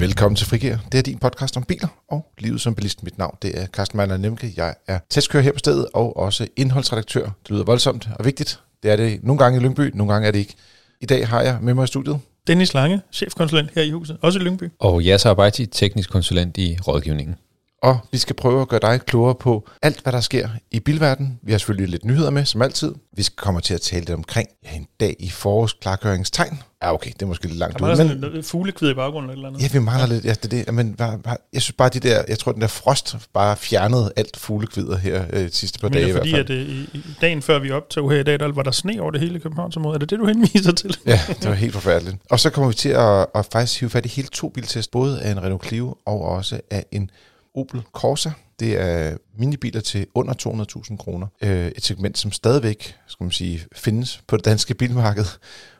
Velkommen til Frigir. Det er din podcast om biler og livet som bilist. Mit navn det er Carsten Meiner Nemke. Jeg er testkører her på stedet og også indholdsredaktør. Det lyder voldsomt og vigtigt. Det er det nogle gange i Lyngby, nogle gange er det ikke. I dag har jeg med mig i studiet. Dennis Lange, chefkonsulent her i huset, også i Lyngby. Og jeg er Arbejdsi, teknisk konsulent i rådgivningen. Og vi skal prøve at gøre dig klogere på alt, hvad der sker i bilverdenen. Vi har selvfølgelig lidt nyheder med, som altid. Vi skal komme til at tale lidt omkring ja, en dag i forårsklargøringstegn. Ja, okay, det er måske lidt langt Der ud. var sådan Men, noget fuglekvid i baggrunden eller noget. ja, vi mangler lidt. Ja, det, det. Men, bare, bare, jeg synes bare, de der, jeg tror, den der frost bare fjernede alt fuglekvider her øh, sidste par Men dage det i er hvert fordi, fald. at øh, i, i dagen før vi optog her i dag, der var der sne over det hele Københavnsområde. Er det det, du henviser til? Ja, det var helt forfærdeligt. Og så kommer vi til at, at faktisk hive fat i hele to biltest, både af en Renault Clio og også af en Opel Corsa. Det er minibiler til under 200.000 kroner. Øh, et segment, som stadigvæk skal man sige, findes på det danske bilmarked.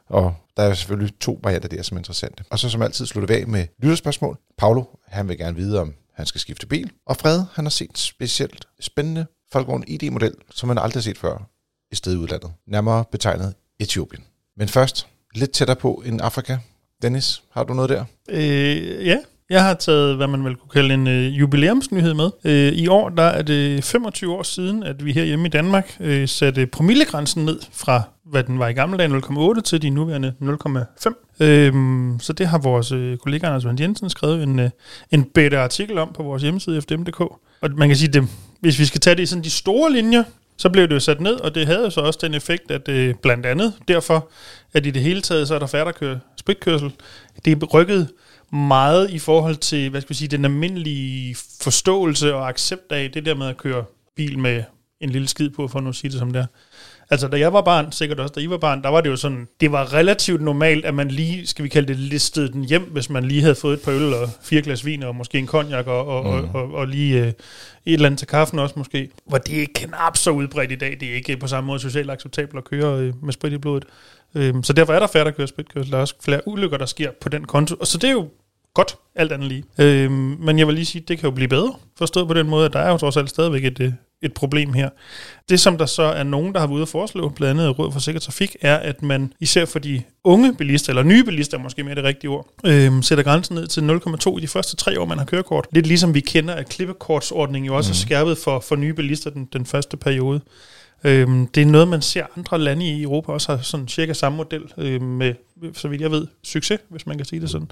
Og der er selvfølgelig to varianter der, som er interessante. Og så som altid slutter vi af med lytterspørgsmål. Paolo, han vil gerne vide, om han skal skifte bil. Og Fred, han har set specielt spændende Folkevogn ID-model, som man aldrig har set før i sted i udlandet. Nærmere betegnet Etiopien. Men først, lidt tættere på end Afrika. Dennis, har du noget der? Øh, ja, jeg har taget, hvad man vel kunne kalde en øh, jubilæumsnyhed med. Øh, I år der er det 25 år siden, at vi her hjemme i Danmark øh, satte promillegrænsen ned fra, hvad den var i gamle dage, 0,8 til de nuværende 0,5. Øhm, så det har vores øh, kollega Anders Vand Jensen skrevet en, øh, en bedre artikel om på vores hjemmeside fdm.dk. Og man kan sige, det, hvis vi skal tage det i sådan de store linjer, så blev det jo sat ned, og det havde jo så også den effekt, at øh, blandt andet derfor, at i det hele taget, så er der færre, der kører spritkørsel. Det rykkede meget i forhold til, hvad skal vi sige, den almindelige forståelse og accept af det der med at køre bil med en lille skid på, for at nu sige det som det er. Altså, da jeg var barn, sikkert også da I var barn, der var det jo sådan, det var relativt normalt, at man lige, skal vi kalde det, listede den hjem, hvis man lige havde fået et par øl og fire glas vin og måske en cognac og, og, mm. og, og, og lige øh, et eller andet til kaffen også måske. Hvor det er knap så udbredt i dag. Det er ikke på samme måde socialt acceptabelt at køre øh, med sprit i blodet. Øhm, så derfor er der færre, der kører spritkørsel. Der er også flere ulykker, der sker på den konto. Og så det er jo godt, alt andet lige. Øhm, men jeg vil lige sige, at det kan jo blive bedre, forstået på den måde, at der er jo trods alt stadigvæk et, øh, et problem her. Det, som der så er nogen, der har været ude at foreslå, blandt andet Råd for Sikker Trafik, er, at man især for de unge bilister, eller nye bilister er måske mere det rigtige ord, øhm, sætter grænsen ned til 0,2 i de første tre år, man har kørekort. Lidt ligesom vi kender, at klippekortsordningen jo også mm. er skærpet for, for nye bilister den, den første periode. Øhm, det er noget, man ser andre lande i Europa også har sådan cirka samme model øhm, med, så vidt jeg ved, succes, hvis man kan sige det sådan.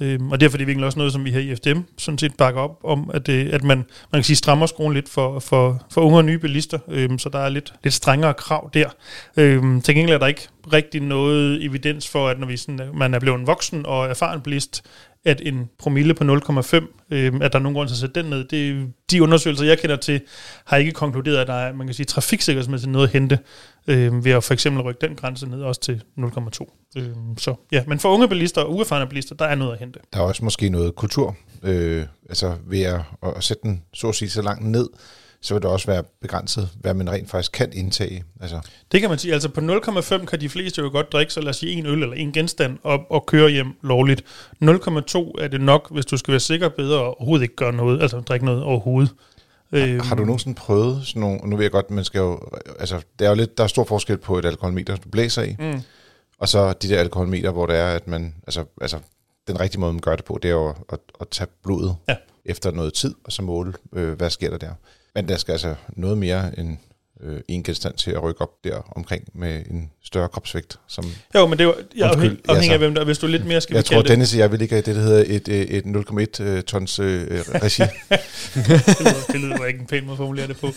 Øhm, og derfor er det virkelig også noget, som vi her i FDM sådan set bakker op om, at, det, at man, man kan sige strammer skruen lidt for, for, for unge og nye bilister, øhm, så der er lidt, lidt strengere krav der. Øhm, til gengæld er der ikke rigtig noget evidens for, at når vi sådan, man er blevet en voksen og erfaren bilist, at en promille på 0,5, øh, at der er nogen grund til at sætte den ned. Det, de undersøgelser, jeg kender til, har ikke konkluderet, at der er, man kan sige, trafiksikkerhedsmæssigt noget at hente øh, ved at for eksempel rykke den grænse ned også til 0,2. Øh, så ja, men for unge bilister og uerfarne bilister, der er noget at hente. Der er også måske noget kultur. Øh, altså ved at, at sætte den så at sige så langt ned, så vil det også være begrænset, hvad man rent faktisk kan indtage. Altså, Det kan man sige. Altså på 0,5 kan de fleste jo godt drikke, så lad os sige en øl eller en genstand op og køre hjem lovligt. 0,2 er det nok, hvis du skal være sikker bedre og overhovedet ikke gøre noget, altså drikke noget overhovedet. Øhm, har du nogensinde prøvet sådan nogle, nu ved jeg godt, man skal jo, altså, det er jo lidt, der er stor forskel på et alkoholmeter, du blæser i, Mm. og så de der alkoholmeter, hvor det er, at man, altså, altså den rigtige måde, man gør det på, det er jo at, at, at tage blodet Ja. efter noget tid, og så måle, øh, hvad sker der der. Men der skal altså noget mere end øh, en genstand til at rykke op der omkring med en større kropsvægt. Som, Jo, men det er jo jeg Undskyld, afhængig, altså. af, hvem der Hvis du lidt mere, skal jeg tror, kalde Dennis og jeg vil ikke have det, der hedder et, øh, et 0,1 øh, tons øh, regi. det, det, lyder, det ikke en pæn måde at formulere det på.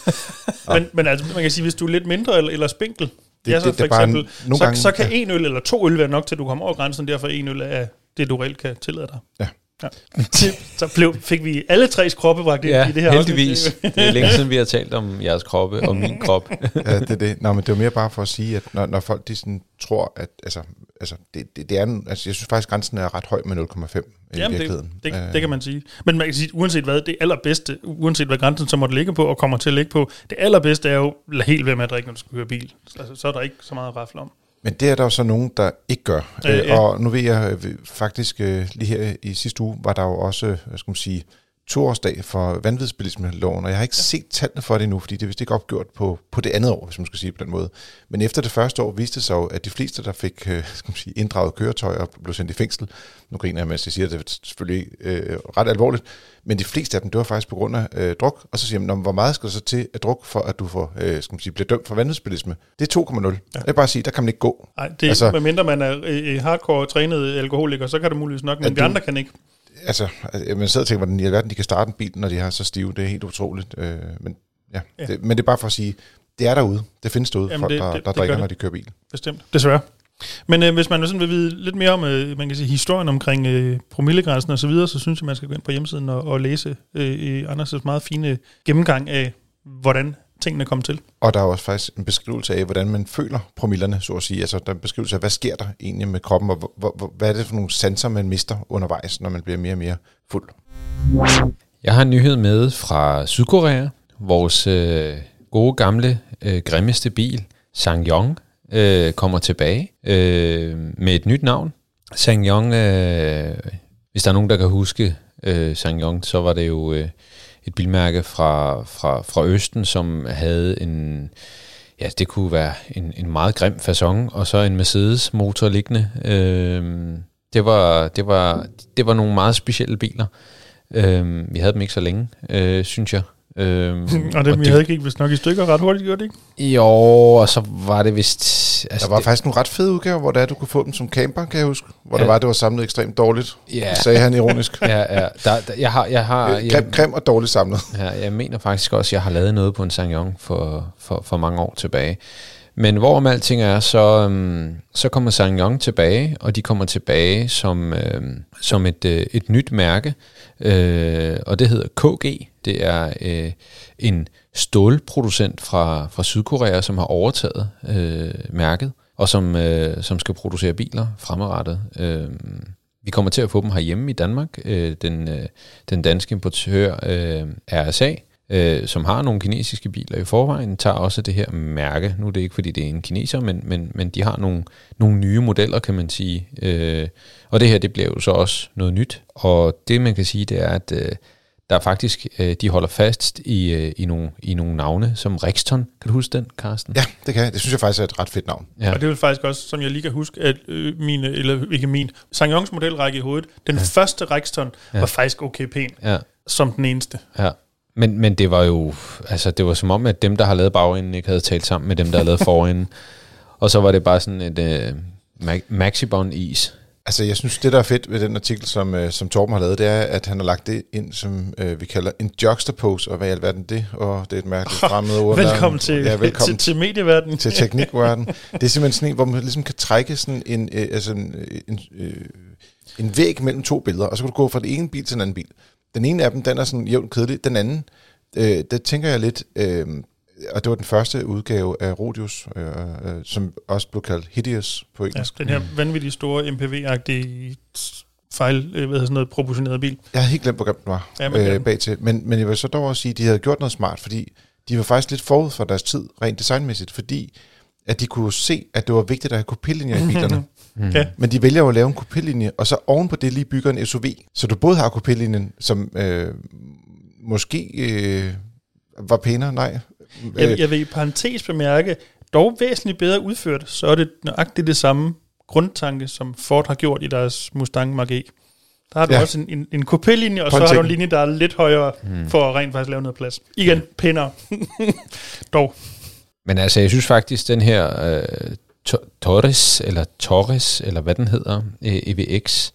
men, men altså, man kan sige, hvis du er lidt mindre eller, eller spinkel, det, ja, så det- for det eksempel, nogle så, gange- så kan ja. en øl eller to øl være nok til, at du kommer over grænsen, derfor en øl er det, du reelt kan tillade dig. Ja. Ja. Så blev, fik vi alle tres kroppe bragt ind Ja, i det her heldigvis. afsnit. Det er længe siden, vi har talt om jeres kroppe og min krop. ja, det er det. Nå, men det var mere bare for at sige, at når, når folk de sådan tror, at altså, altså det, det, det er, en- altså, jeg synes faktisk, grænsen er ret høj med 0,5 i Jamen, virkeligheden. det, det, Øh, det kan man sige. Men man kan sige, uanset hvad, det allerbedste, uanset hvad grænsen så måtte ligge på, og kommer til at ligge på, det allerbedste er jo, lad helt være med at drikke, når du skal køre bil. Altså, så er der ikke så meget at rafle om. Men det er der jo så nogen, der ikke gør. Øh, Øh, ja. Og nu ved jeg øh, faktisk, øh, lige her i sidste uge, var der jo også, hvad skal man sige, toårsdag for vanvidsbilismeloven, og jeg har ikke ja. set tallene for det endnu, fordi det er vist ikke opgjort på, på det andet år, hvis man skal sige på den måde. Men efter det første år viste det sig jo, at de fleste, der fik øh, skal man sige, inddraget køretøjer og blev sendt i fængsel, nu griner jeg, mens jeg siger, at det er selvfølgelig øh, ret alvorligt, men de fleste af dem, det var faktisk på grund af øh, druk, og så siger man, hvor meget skal der så til at druk, for at du får, øh, skal man sige, bliver dømt for vanvidsbilisme? Det er 2,0. Ja. Jeg vil bare sige, der kan man ikke gå. Nej, det er altså, medmindre man er øh, hardcore trænet alkoholiker, så kan det muligvis nok, men de andre kan ikke altså, man sidder og tænker, hvordan i alverden de kan starte en bil, når de har så stive. Det er helt utroligt. Øh, men, ja. ja. Det, men det er bare for at sige, det er derude. Det findes derude, Jamen folk, det, der, det, der det drikker, når de kører bil. Bestemt. Desværre. Men øh, hvis man sådan vil vide lidt mere om øh, man kan sige, historien omkring øh, promillegrænsen og så videre, så synes jeg, man skal gå ind på hjemmesiden og, og læse øh, Anders' meget fine gennemgang af, hvordan tingene kom til. Og der er også faktisk en beskrivelse af, hvordan man føler promillerne, så at sige. Altså der er en beskrivelse af, hvad sker der egentlig med kroppen, og hvor, hvor, hvad er det for nogle sanser, man mister undervejs, når man bliver mere og mere fuld. Jeg har en nyhed med fra Sydkorea. Vores øh, gode gamle, øh, grimmeste bil, Sangyong, øh, kommer tilbage øh, med et nyt navn. Sangyong, øh, hvis der er nogen, der kan huske øh, Sangyong, så var det jo... Øh, et bilmærke fra, fra, fra Østen, som havde en, ja, det kunne være en, en meget grim façon, og så en Mercedes motor liggende. Øh, det, var, det, var, det var nogle meget specielle biler. Øh, vi havde dem ikke så længe, øh, synes jeg. Øhm, og det, og vi havde ikke vist nok i stykker ret hurtigt, gjorde det ikke? Jo, og så var det vist... Altså der var det, faktisk nogle ret fede udgaver, hvor det er, du kunne få dem som camper, kan jeg huske. Hvor ja. det var, det var samlet ekstremt dårligt, ja. sagde han ironisk. ja, ja. Der, der, jeg har, jeg har, jeg, grim, grim og dårligt samlet. Ja, jeg mener faktisk også, at jeg har lavet noget på en Sangyon for, for, for mange år tilbage. Men hvorom alting er, så, um, så kommer Sanyong tilbage, og de kommer tilbage som, uh, som et, uh, et nyt mærke, uh, og det hedder KG. Det er øh, en stålproducent fra, fra Sydkorea, som har overtaget øh, mærket, og som, øh, som skal producere biler fremadrettet. Øh, vi kommer til at få dem herhjemme i Danmark. Øh, den, øh, den danske importør øh, RSA øh, som har nogle kinesiske biler i forvejen, tager også det her mærke. Nu er det ikke, fordi det er en kineser, men, men, men de har nogle, nogle nye modeller, kan man sige. Øh, og det her, det bliver jo så også noget nyt. Og det, man kan sige, det er, at øh, der er faktisk, øh, de holder fast i, øh, i, nogle, i nogle navne, som Rexton. Kan du huske den, Carsten? Ja, det kan jeg. Det synes jeg faktisk er et ret fedt navn. Ja. Og det er faktisk også, som jeg lige kan huske, at øh, mine, eller ikke min, Sangyongs modelrække i hovedet, den ja. første Rexton ja. var faktisk okay pæn, ja. som den eneste. Ja. Men, men det var jo, altså det var som om, at dem, der har lavet bagenden, ikke havde talt sammen med dem, der har lavet forenden. og så var det bare sådan et uh, maxibon-is. Altså, jeg synes, det der er fedt ved den artikel, som, uh, som Torben har lavet, det er, at han har lagt det ind, som uh, vi kalder en juxtapose, og hvad i alverden det? Og det er et mærkeligt fremmed ord. velkommen til, ja, velkommen til, til medieverdenen. Til teknikverdenen. det er simpelthen sådan en, hvor man ligesom kan trække sådan en, uh, altså en, en, uh, en væg mellem to billeder, og så kan du gå fra den ene bil til den anden bil. Den ene af dem, den er sådan jævnt kedelig. Den anden, øh, der tænker jeg lidt, øh, og det var den første udgave af Rodius, øh, øh, som også blev kaldt Hideous på engelsk. Ja, den her vanvittigt store MPV-agtige fejl, øh, hvad sådan noget, proportioneret bil. Jeg har helt glemt, hvor grimt den var ja, men, øh, bag til. Men, men jeg vil så dog også sige, at de havde gjort noget smart, fordi de var faktisk lidt forud for deres tid, rent designmæssigt, fordi at de kunne se, at det var vigtigt at have kopillinjer i bilerne. Mm. Ja. Men de vælger jo at lave en kopillinje, og så oven på det lige bygger en SUV. Så du både har kopillinjen, som øh, måske øh, var pænere, nej. Jeg, jeg vil i parentes bemærke, dog væsentligt bedre udført, så er det nøjagtigt det samme grundtanke, som Ford har gjort i deres Mustang Mach-E. Der har du ja. også en, en, en kopélinje, og så har du en linje, der er lidt højere, mm. for at rent faktisk lave noget plads. Igen, pænere. Dog. Men altså, jeg synes faktisk, den her øh, Torres, eller Torres, eller hvad den hedder, EVX.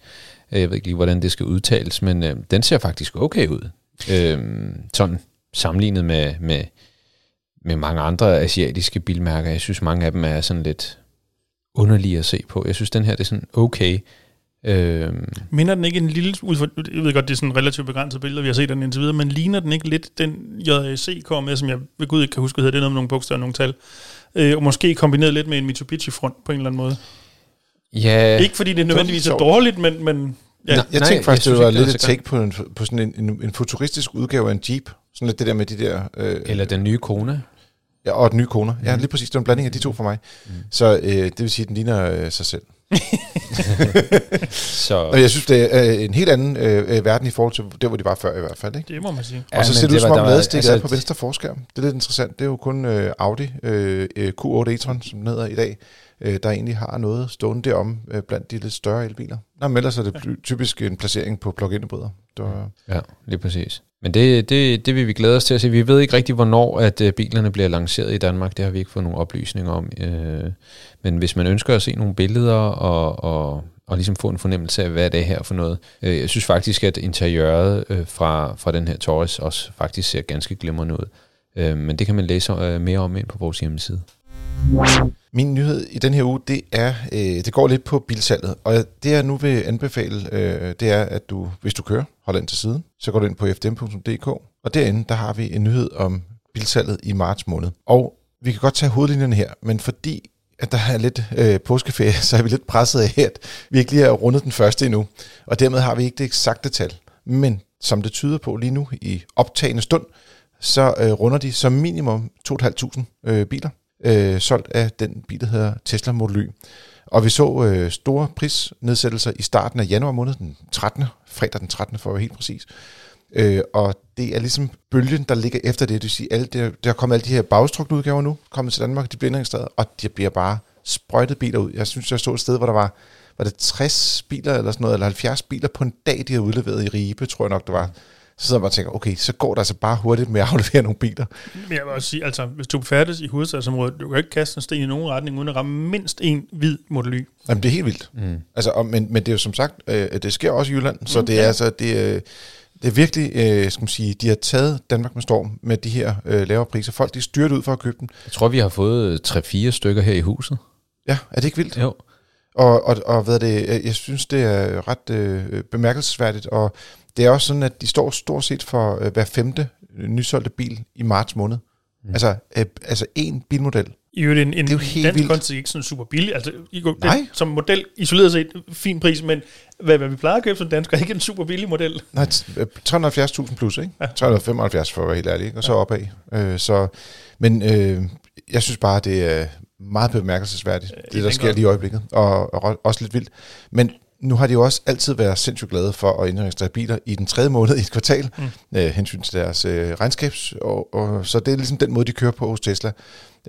Øh, jeg ved ikke lige, hvordan det skal udtales, men øh, den ser faktisk okay ud. Øh, sådan sammenlignet med, med, med mange andre asiatiske bilmærker. Jeg synes, mange af dem er sådan lidt underlige at se på. Jeg synes, den her det er sådan okay. Øh, Minder den ikke en lille... Jeg ved godt, det er sådan en relativt begrænset billede, vi har set den indtil videre, men ligner den ikke lidt den JAC kommer med, som jeg ved Gud ikke kan huske, hedder det noget med nogle bogstaver og nogle tal øh, og måske kombineret lidt med en Mitsubishi-front på en eller anden måde. Ja. Ikke fordi det nødvendigvis er dårligt, men... men ja. Nej, jeg tænkte faktisk, jeg det var lidt et take på, en, på sådan en, en, en futuristisk udgave af en Jeep. Sådan lidt det der med de der... Øh, eller den nye Kona. Ja, og den nye Kona. Mm. Ja, lige præcis. Det er en blanding af de to for mig. Mm. Så øh, det vil sige, at den ligner øh, sig selv. Så, Og jeg synes, det er øh, en helt anden øh, øh, verden i forhold til der, hvor de var før i hvert fald. Ikke? Det må man sige. og så men ser det ud som om ladestikket altså, er på venstre forskærm. Det er lidt interessant. Det er jo kun øh, Audi øh, øh, Q8 e-tron, som den hedder i dag, øh, der egentlig har noget stående derom øh, blandt de lidt større elbiler. Nå, men ellers er det ty- typisk en placering på plug-in hybrider. Det var, Ja, lige præcis. Men det, det, det vil vi glæde os til at se. Vi ved ikke rigtig, hvornår at øh, bilerne bliver lanceret i Danmark. Det har vi ikke fået nogen oplysninger om. Øh. Men hvis man ønsker at se nogle billeder og, og, og ligesom få en fornemmelse af, hvad det er her for noget. Øh, jeg synes faktisk, at interiøret fra, fra den her Taurus også faktisk ser ganske glimrende ud. Men det kan man læse mere om ind på vores hjemmeside. Min nyhed i den her uge, det er, øh, det går lidt på bilsalget. Og det jeg nu vil anbefale, øh, det er, at du, hvis du kører, hold ind til siden, så går du ind på fdm.dk, og derinde, der har vi en nyhed om bilsalget i marts måned. Og vi kan godt tage hovedlinjerne her, men fordi at der er lidt øh, påskeferie, så er vi lidt presset af, at vi ikke lige har rundet den første endnu. Og dermed har vi ikke det eksakte tal. Men som det tyder på lige nu i optagende stund, så øh, runder de som minimum 2.500 øh, biler øh, solgt af den bil, der hedder Tesla Model Y. Og vi så øh, store prisnedsættelser i starten af januar måned, den 13. fredag den 13. for at være helt præcis. Øh, og det er ligesom bølgen, der ligger efter det. Det vil sige, alle det, der er kommet alle de her bagstrukne udgaver nu, kommet til Danmark, de bliver indregistreret, og de bliver bare sprøjtet biler ud. Jeg synes, jeg stod et sted, hvor der var, var det 60 biler eller sådan noget, eller 70 biler på en dag, de har udleveret i Ribe, tror jeg nok, det var. Så sidder man og tænker, okay, så går der altså bare hurtigt med at aflevere nogle biler. Men jeg vil også sige, altså, hvis du færdes i hovedstadsområdet, du kan ikke kaste en sten i nogen retning, uden at ramme mindst en hvid Model Y. Jamen, det er helt vildt. Mm. Altså, og, men, men det er jo som sagt, øh, det sker også i Jylland, så Mm, det er ja. altså, det er, det er virkelig, øh, skal man sige, de har taget Danmark med storm med de her øh, lavere priser. Folk, de er styrt ud for at købe dem. Jeg tror, vi har fået 3-4 stykker her i huset. Ja, er det ikke vildt? Jo. Og, og, og hvad er det, øh, jeg synes, det er ret øh, bemærkelsesværdigt, og det er også sådan, at de står stort set for øh, hver femte nysolgte bil i marts måned. Mm. Altså, øh, altså en bilmodel. I øvrigt en, en Det er jo helt dansk vildt. kontekst ikke sådan super billig. Altså, I går, Nej. som model isoleret set fin pris, men hvad, hvad vi plejer at købe som dansker, er ikke en super billig model. Nej, t- øh, 370.000 plus, ikke? Ja. 375 for at være helt ærlig, ikke? og så opad. Øh, så, men øh, jeg synes bare, det er meget bemærkelsesværdigt, Øh, det der sker lige i øjeblikket, og, og også lidt vildt. Men nu har de jo også altid været sindssygt glade for at indregistrere biler i den tredje måned i et kvartal, mm. øh, hensyn til deres øh, regnskabs, og, og, så det er ligesom den måde, de kører på hos Tesla.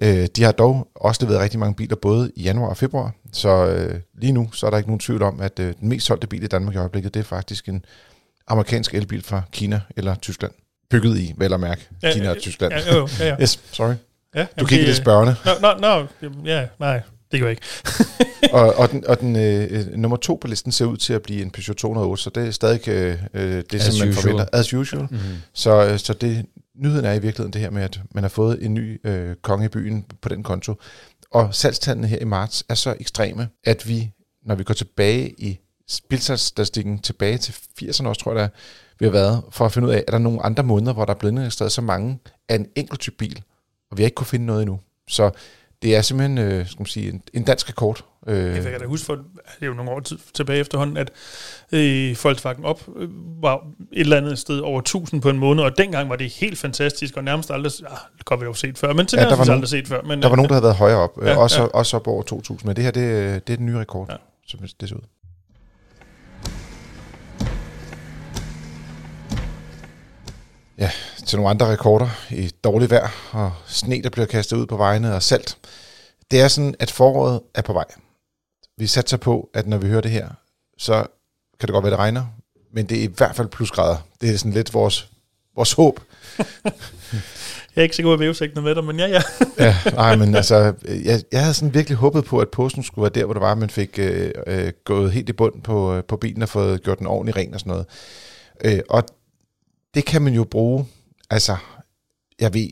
Øh, de har dog også leveret rigtig mange biler, både i januar og februar, så øh, lige nu så er der ikke nogen tvivl om, at øh, den mest solgte bil i Danmark i øjeblikket, det er faktisk en amerikansk elbil fra Kina eller Tyskland. Bygget i, vel at mærke, Ja, Kina og Tyskland. Ja, jo, ja, ja. Yes, sorry. ja Du kigger lidt spørgende. Nå, nå, nå, ja, nej, det gør jeg ikke. og, og den, og den øh, øh, nummer to på listen ser ud til at blive en Peugeot 208, så det er stadig øh, øh, det, As som man usual. forventer. As usual. Mm-hmm. Så, øh, så det, nyheden er i virkeligheden det her med, at man har fået en ny øh, konge i byen på den konto. Og salgstallene her i marts er så ekstreme, at vi, når vi går tilbage i bilsalgsstatistikken, tilbage til 80'erne også, tror jeg, der vi har været, for at finde ud af, er der nogle andre måneder, hvor der er blevet indregistreret så mange af en enkelt type bil, og vi har ikke kunne finde noget endnu. Så det er simpelthen, øh, skal man sige, en, en dansk rekord. Øh, Jeg kan da huske for, det er jo nogle år tid tilbage efterhånden, at øh, Volkswagen op øh, var et eller andet sted over 1000 på en måned, og dengang var det helt fantastisk, og nærmest aldrig, ah, det godt vi jo set før, men til Ja, ja, der var nogen- aldrig set før. Men, Der var nogen, der havde været højere op, Ja, ja, også, ja. ja. også op over 2.000, men det her, det, øh, det er den nye rekord, Ja. ja. som det ser ud. Ja, til nogle andre rekorder i dårligt vejr, og sne, der bliver kastet ud på vejene, og salt. Det er sådan, at foråret er på vej. Vi satser på, at når vi hører det her, så kan det godt være, det regner, men det er i hvert fald plusgrader. Det er sådan lidt vores, vores håb. Jeg er ikke så god i vævesigten med dig, men ja, ja. Ja, nej, men altså, jeg, jeg havde sådan virkelig håbet på, at påsken skulle være der, hvor det var, man fik øh, øh, gået helt i bund på, øh, på bilen og fået gjort den ordentligt ren og sådan noget. Øh, og det kan man jo bruge, altså, jeg ved,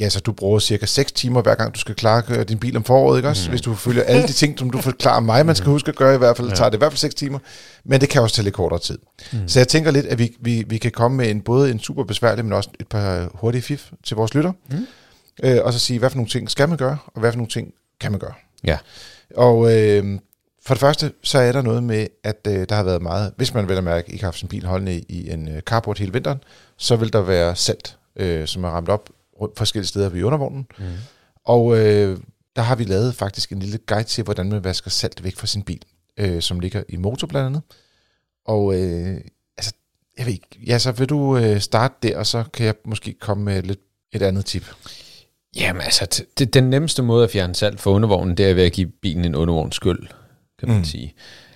ja, så du bruger cirka 6 timer, hver gang du skal klare din bil om foråret, ikke også? Mm. Hvis du følger alle de ting, som du forklarer mig, man skal huske at gøre i hvert fald, ja. tager det i hvert fald 6 timer, men det kan også tage lidt kortere tid. Mm. Så jeg tænker lidt, at vi, vi, vi kan komme med en, både en super besværlig, men også et par hurtige fif til vores lytter, Mm. øh, og så sige, hvad for nogle ting skal man gøre, og hvad for nogle ting kan man gøre. Ja. Og øh, for det første, så er der noget med, at øh, der har været meget, hvis man vel at mærke ikke har haft sin bil holdende i, en øh, carport hele vinteren, så vil der være salt, øh, som er ramt op rundt forskellige steder ved undervognen. Mm. Og øh, der har vi lavet faktisk en lille guide til, hvordan man vasker salt væk fra sin bil, øh, som ligger i motor blandt andet. Og øh, altså, jeg ved ikke, ja, så vil du øh, starte der, og så kan jeg måske komme med lidt et andet tip. Jamen altså, det, den nemmeste måde at fjerne salt fra undervognen, det er ved at give bilen en undervognsskyld, kan man mm. sige.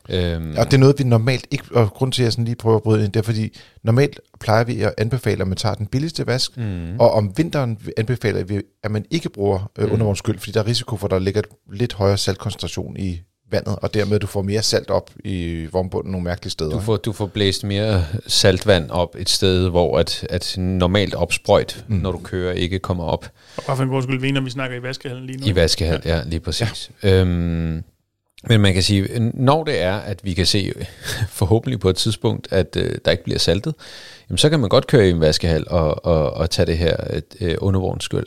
Øhm. Og det er noget, vi normalt ikke, og grund til, at jeg sådan lige prøver at bryde ind, det er fordi, normalt plejer vi at anbefale, at man tager den billigste vask, mm. og om vinteren anbefaler vi, at man ikke bruger øh, mm. undervognsskyld, fordi der er risiko for, at der ligger lidt højere saltkoncentration i vandet, og dermed du får mere salt op i vognbunden nogle mærkelige steder. Du får, du får blæst mere saltvand op et sted, hvor at, at normalt opsprøjt, mm. når du kører, ikke kommer op. Og bare for en god skyld, vi når vi snakker i vaskehallen lige nu. I vaskehallen, ja. ja, lige præcis. Ja. Øhm, men man kan sige, når det er, at vi kan se forhåbentlig på et tidspunkt, at øh, der ikke bliver saltet, jamen så kan man godt køre i en vaskehal og, og, og tage det her øh, undervognsskyld.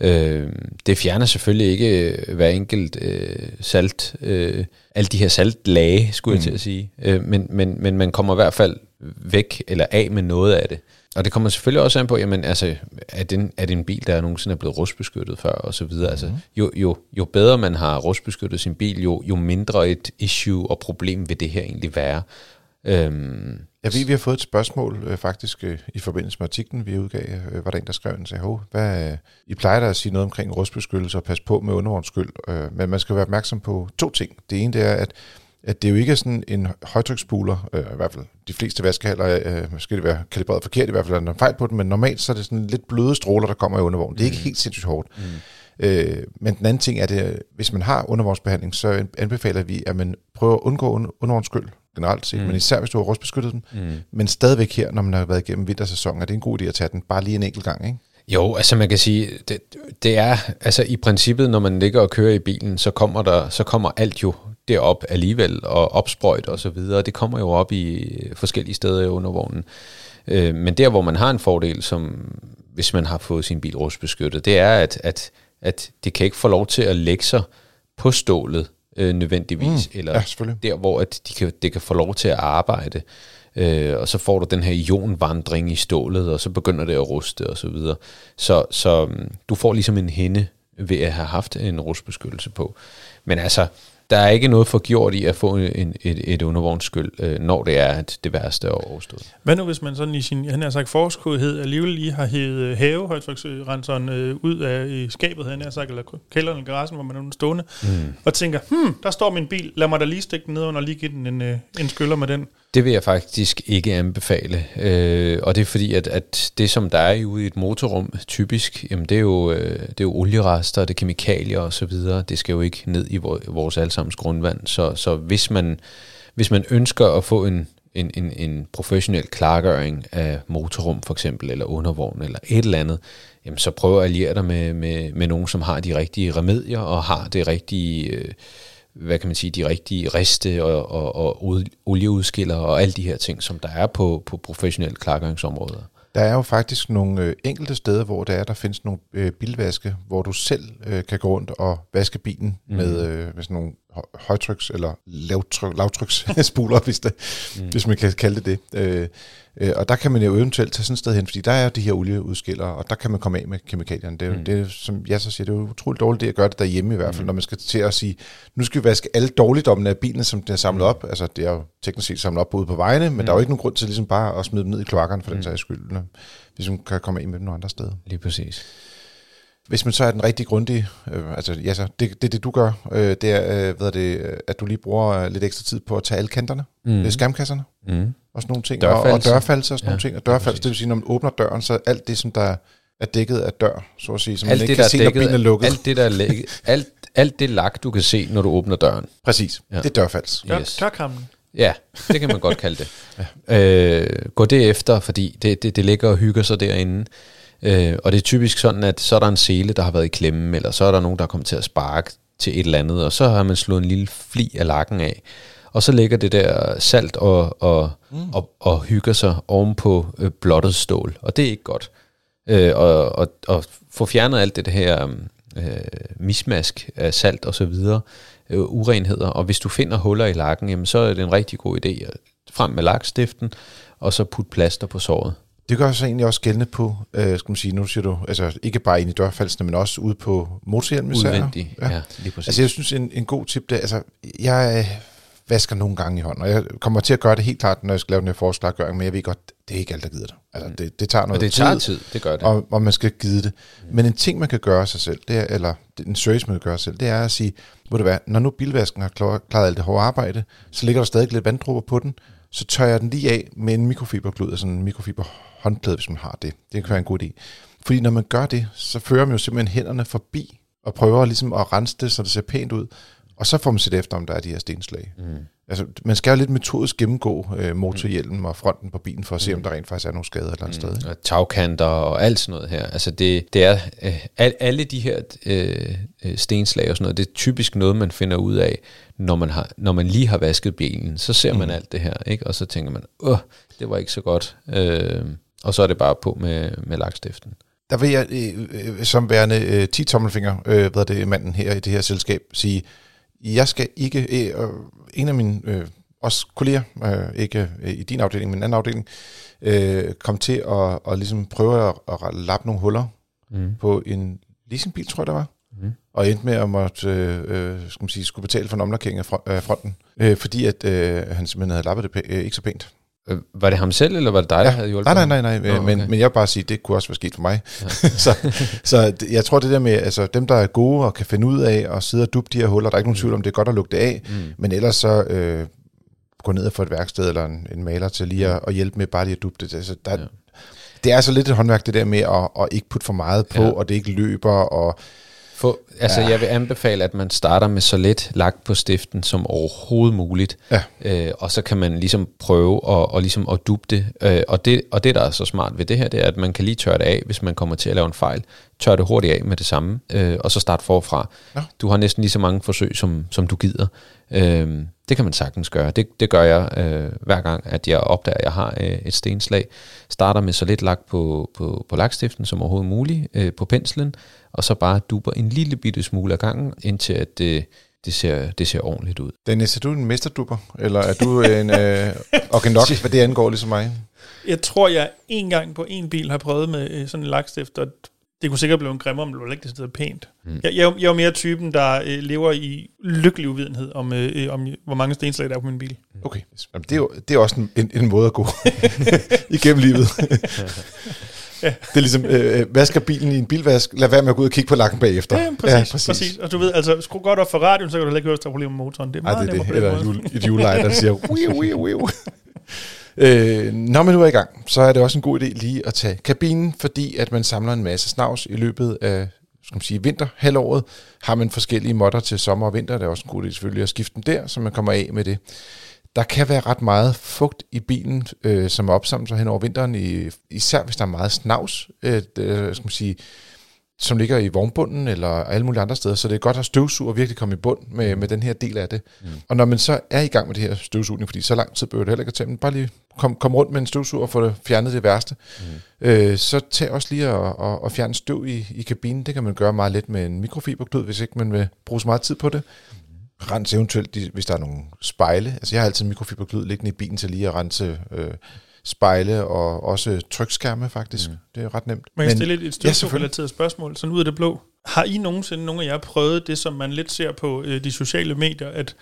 Øh, det fjerner selvfølgelig ikke øh, hver enkelt øh, salt, øh, alle de her saltlage, skulle mm. jeg til at sige, øh, men, men, men man kommer i hvert fald væk eller af med noget af det. Og det kommer selvfølgelig også an på, jamen, altså, er, det en, er det en bil, der nogensinde er blevet rustbeskyttet før, og så videre. Altså, jo, jo, jo bedre man har rustbeskyttet sin bil, jo, jo mindre et issue og problem vil det her egentlig være. Øhm, jeg ved, vi har fået et spørgsmål øh, faktisk øh, i forbindelse med artiklen, vi udgav. Øh, var der en, der skrev en sagde, hvad, øh, I plejer da at sige noget omkring rustbeskyttelse og passe på med undervognskyld, øh, men man skal være opmærksom på to ting. Det ene det er, at at det jo ikke er sådan en højtryksspuler, øh, i hvert fald de fleste vaskehaller, øh, måske det være kalibreret forkert, i hvert fald er der fejl på den, men normalt så er det sådan lidt bløde stråler, der kommer i undervognen. Det er ikke mm. helt sindssygt hårdt. Mm. Øh, men den anden ting er, det, hvis man har undervognsbehandling, så anbefaler vi, at man prøver at undgå undervognsskyld generelt set, mm. men især hvis du har rustbeskyttet den. Mm. Men stadigvæk her, når man har været igennem vintersæsonen, er det en god idé at tage den bare lige en enkelt gang, ikke? Jo, altså man kan sige, det, det er, altså i princippet, når man ligger og kører i bilen, så kommer der, så kommer alt jo derop alligevel, og opsprøjt og så videre. Det kommer jo op i forskellige steder i undervognen. Øh, men der, hvor man har en fordel, som hvis man har fået sin bil rustbeskyttet, det er, at, at, at det kan ikke få lov til at lægge sig på stålet øh, nødvendigvis, mm, eller ja, der, hvor at de kan, det kan få lov til at arbejde. Øh, og så får du den her ionvandring i stålet, og så begynder det at ruste og så videre. Så, så mm, du får ligesom en hende ved at have haft en rustbeskyttelse på. Men altså, der er ikke noget for gjort i at få en, et, et undervognsskyld, øh, når det er at det værste er overstået. Hvad nu, hvis man sådan i sin, han har sagt, forårskodhed alligevel lige har hævet øh, havehøjtryksrenseren øh, ud af i skabet, han har sagt, eller kælderen eller garagen, hvor man er stående, mm. og tænker, hmm, der står min bil, lad mig da lige stikke den ned under og lige give den en, øh, en skyller med den. Det vil jeg faktisk ikke anbefale, øh, og det er fordi, at, at det som der er ude i et motorrum typisk, jamen det er jo, øh, det er jo olierester, det er kemikalier og så videre, det skal jo ikke ned i vores allesammens grundvand, så, så hvis, man, hvis man ønsker at få en, en, en, en professionel klargøring af motorrum for eksempel, eller undervogn eller et eller andet, jamen så prøv at alliere dig med, med, med nogen, som har de rigtige remedier og har det rigtige... Øh, hvad kan man sige, de rigtige riste og, og, og olieudskiller og alle de her ting, som der er på, på professionelle klargøringsområder. Der er jo faktisk nogle øh, enkelte steder, hvor der er, der findes nogle øh, bilvaske, hvor du selv øh, kan gå rundt og vaske bilen mm. med, øh, med sådan nogle højtryks- eller lavtryk, lavtryksspuler, hvis, det, mm. hvis man kan kalde det det. Øh, øh, og der kan man jo eventuelt tage sådan et sted hen, fordi der er de her olieudskiller, og der kan man komme af med kemikalierne. Det er, mm. det som jeg så siger, det er jo utroligt dårligt det at gøre det derhjemme i hvert fald, mm. når man skal til at sige, nu skal vi vaske alle dårligdommene af bilen, som den er samlet mm. op. Altså det er jo teknisk set samlet op ude på vejene, men mm. der er jo ikke nogen grund til ligesom bare at smide dem ned i kloakkerne for mm. den sags skyld, hvis man kan komme af med dem nogle andre steder. Lige præcis. Hvis man så er den rigtig grundige, øh, altså ja, så det, det, det du gør, øh, det er, øh, ved det, at du lige bruger lidt ekstra tid på at tage alle kanterne, mm. skærmkasserne mm. og sådan nogle ting, og, og dørfalser og sådan ja, nogle ting, og dørfalser, det vil sige, når man åbner døren, så alt det, som der er dækket af dør, så at sige, som alt man ikke det, kan se, dækket, når bilen er lukket. Alt det, der er lægget, alt, alt det lak, du kan se, når du åbner døren. Præcis, ja. det er dørfalds. Yes. Tørkammen. Ja, det kan man godt kalde det. ja. øh, gå det efter, fordi det, det, det ligger og hygger sig derinde. Øh, og det er typisk sådan, at så er der en sele, der har været i klemme, eller så er der nogen, der er kommet til at sparke til et eller andet, og så har man slået en lille fli af lakken af. Og så ligger det der salt og, og, mm. og, og hygger sig ovenpå øh, blottet stål, og det er ikke godt. Øh, og, og, og få fjernet alt det her øh, mismask af salt og så videre, øh, urenheder, og hvis du finder huller i lakken, jamen, så er det en rigtig god idé at frem med lakstiften, og så putte plaster på såret. Det gør så egentlig også gældende på, øh, skal man sige, nu siger du, altså ikke bare ind i dørfaldsene, men også ude på motorhjelm især. Udvendigt, ja. ja, lige præcis. Altså jeg synes, en, en god tip, det altså jeg øh, vasker nogle gange i hånden, og jeg kommer til at gøre det helt klart, når jeg skal lave den her forslaggøring, men jeg ved godt, det er ikke alt, der gider det. Altså det, det tager noget og det tid, tager tid, det gør det. og, og man skal give det. Men en ting, man kan gøre sig selv, det er, eller en service, man kan gøre sig selv, det er at sige, ved du hvad, når nu bilvasken har klar- klaret alt det hårde arbejde, så ligger der stadig lidt vanddråber på den, så tørrer jeg den lige af med en mikrofiberklud, altså en mikrofiber håndklæde, hvis man har det. Det kan være en god idé. Fordi når man gør det, så fører man jo simpelthen hænderne forbi og prøver ligesom at rense det, så det ser pænt ud. Og så får man set efter, om der er de her stenslag. Mm. Altså, man skal jo lidt metodisk gennemgå øh, motorhjelmen og fronten på bilen, for at se, om der rent faktisk er nogle skader et eller andet sted. ikke? og tagkanter og alt sådan noget her. Altså det, det er øh, al, alle de her øh, øh, stenslag og sådan noget, det er typisk noget, man finder ud af, når man, har, når man lige har vasket bilen. Så ser man alt det her, ikke? og så tænker man, åh, det var ikke så godt. Øh, og så er det bare på med, med lakstiften. Der vil jeg, øh, øh, som værende øh, 10 tommelfinger, øh, hvad det, manden her i det her selskab, sige, jeg skal ikke, øh, og en af mine øh, også kolleger, øh, ikke øh, i din afdeling, men en anden afdeling, øh, kom til at, at ligesom prøve at, at lappe nogle huller Mm. på en leasingbil, tror jeg det var. Mm. Og endte med at måtte, øh, øh, skal man sige, skulle betale for en omlakering af fronten, øh, fordi at øh, han simpelthen havde lappet det pæ- øh, ikke så pænt. Øh, Var det ham selv, eller var det dig, der havde hjulpet Nej, nej, nej, nej, Nå, okay. men, men jeg vil bare sige, det kunne også være sket for mig. så så det- jeg tror, det der med, altså dem, der er gode og kan finde ud af at sidde og dubbe de her huller, der er ikke nogen tvivl om, det er godt at lugte af, Mm. men ellers så øh, gå ned og få et værksted eller en, en maler til lige at, at hjælpe med bare lige at dubbe det. Altså, der, Ja. ja. Det er så lidt et håndværk, det der med at, at ikke putte for meget på, Ja. ja. og det ikke løber, og Få, altså, ja. jeg vil anbefale, at man starter med så let lagt på stiften som overhovedet muligt. Ja. Øh, og så kan man ligesom prøve at, og ligesom at dubbe det. Øh, og det. Og det, der er så smart ved det her, det er, at man kan lige tørre det af, hvis man kommer til at lave en fejl. Tør det hurtigt af med det samme, øh, og så starte forfra. Nå. Du har næsten lige så mange forsøg, som, som du gider. Øh, det kan man sagtens gøre. Det, det gør jeg øh, hver gang, at jeg opdager, at jeg har øh, et stenslag. Starter med så lidt lagt på, på, på lakstiften som overhovedet muligt øh, på penslen, og så bare duber en lille bitte smule af gangen, indtil at det, det, ser, det ser ordentligt ud. Dennis, er du en mesterdupper, eller er du en øh, organok, hvad det angår, ligesom mig? Jeg tror, jeg en gang på en bil har prøvet med øh, sådan en lakstift, og det kunne sikkert blive en grimmere, men det var ikke det sted pænt. Mm. Jeg, jeg, er jeg er jo mere typen, der øh, lever i lykkelig uvidenhed om, øh, øh, om, hvor mange stenslag der er på min bil. Okay, Jamen, det er jo det er også en, en, en måde at gå igennem livet. Det er ligesom, øh, vasker bilen i en bilvask, lad være med at gå ud og kigge på lakken bagefter. Ja, præcis, ja, præcis. præcis. Og du ved, altså, skru godt op for radioen, så kan du heller ikke høre, hvis der er problemer med motoren. Det er meget det er det. Eller måde. et juleleje, der siger, wiu, wiu, wiu. Øh, når man nu er i gang, så er det også en god idé lige at tage kabinen, fordi at man samler en masse snavs i løbet af skal man sige, vinterhalvåret. Har man forskellige modder til sommer og vinter, det er også en god idé selvfølgelig at skifte dem der, så man kommer af med det. Der kan være ret meget fugt i bilen, øh, som er opsamlet sig hen over vinteren, i, især hvis der er meget snavs, øh, det, skal man sige, som ligger i vognbunden eller alle mulige andre steder, så det er godt at støvsuge og virkelig komme i bund med, med den her del af det. Mm. Og når man så er i gang med det her støvsugning, fordi så lang tid behøver det heller ikke at tage, men bare lige kom, kom rundt med en støvsuger og få det fjernet det værste, mm. øh, så tag også lige at, at, at fjerne støv i, i kabinen. Det kan man gøre meget let med en mikrofiberklud, hvis ikke man vil bruge så meget tid på det. Rens eventuelt, de- hvis der er nogle spejle. Altså jeg har altid en mikrofiberklud liggende i bilen til lige at rense øh, spejle og også trykskærme faktisk. Mm. Det er ret nemt. Må jeg stille et, et ja, støvsug selvfølgelig. relateret spørgsmål, sådan ud af det blå? Har I nogensinde, nogle af jer, prøvet det, som man lidt ser på øh, de sociale medier, at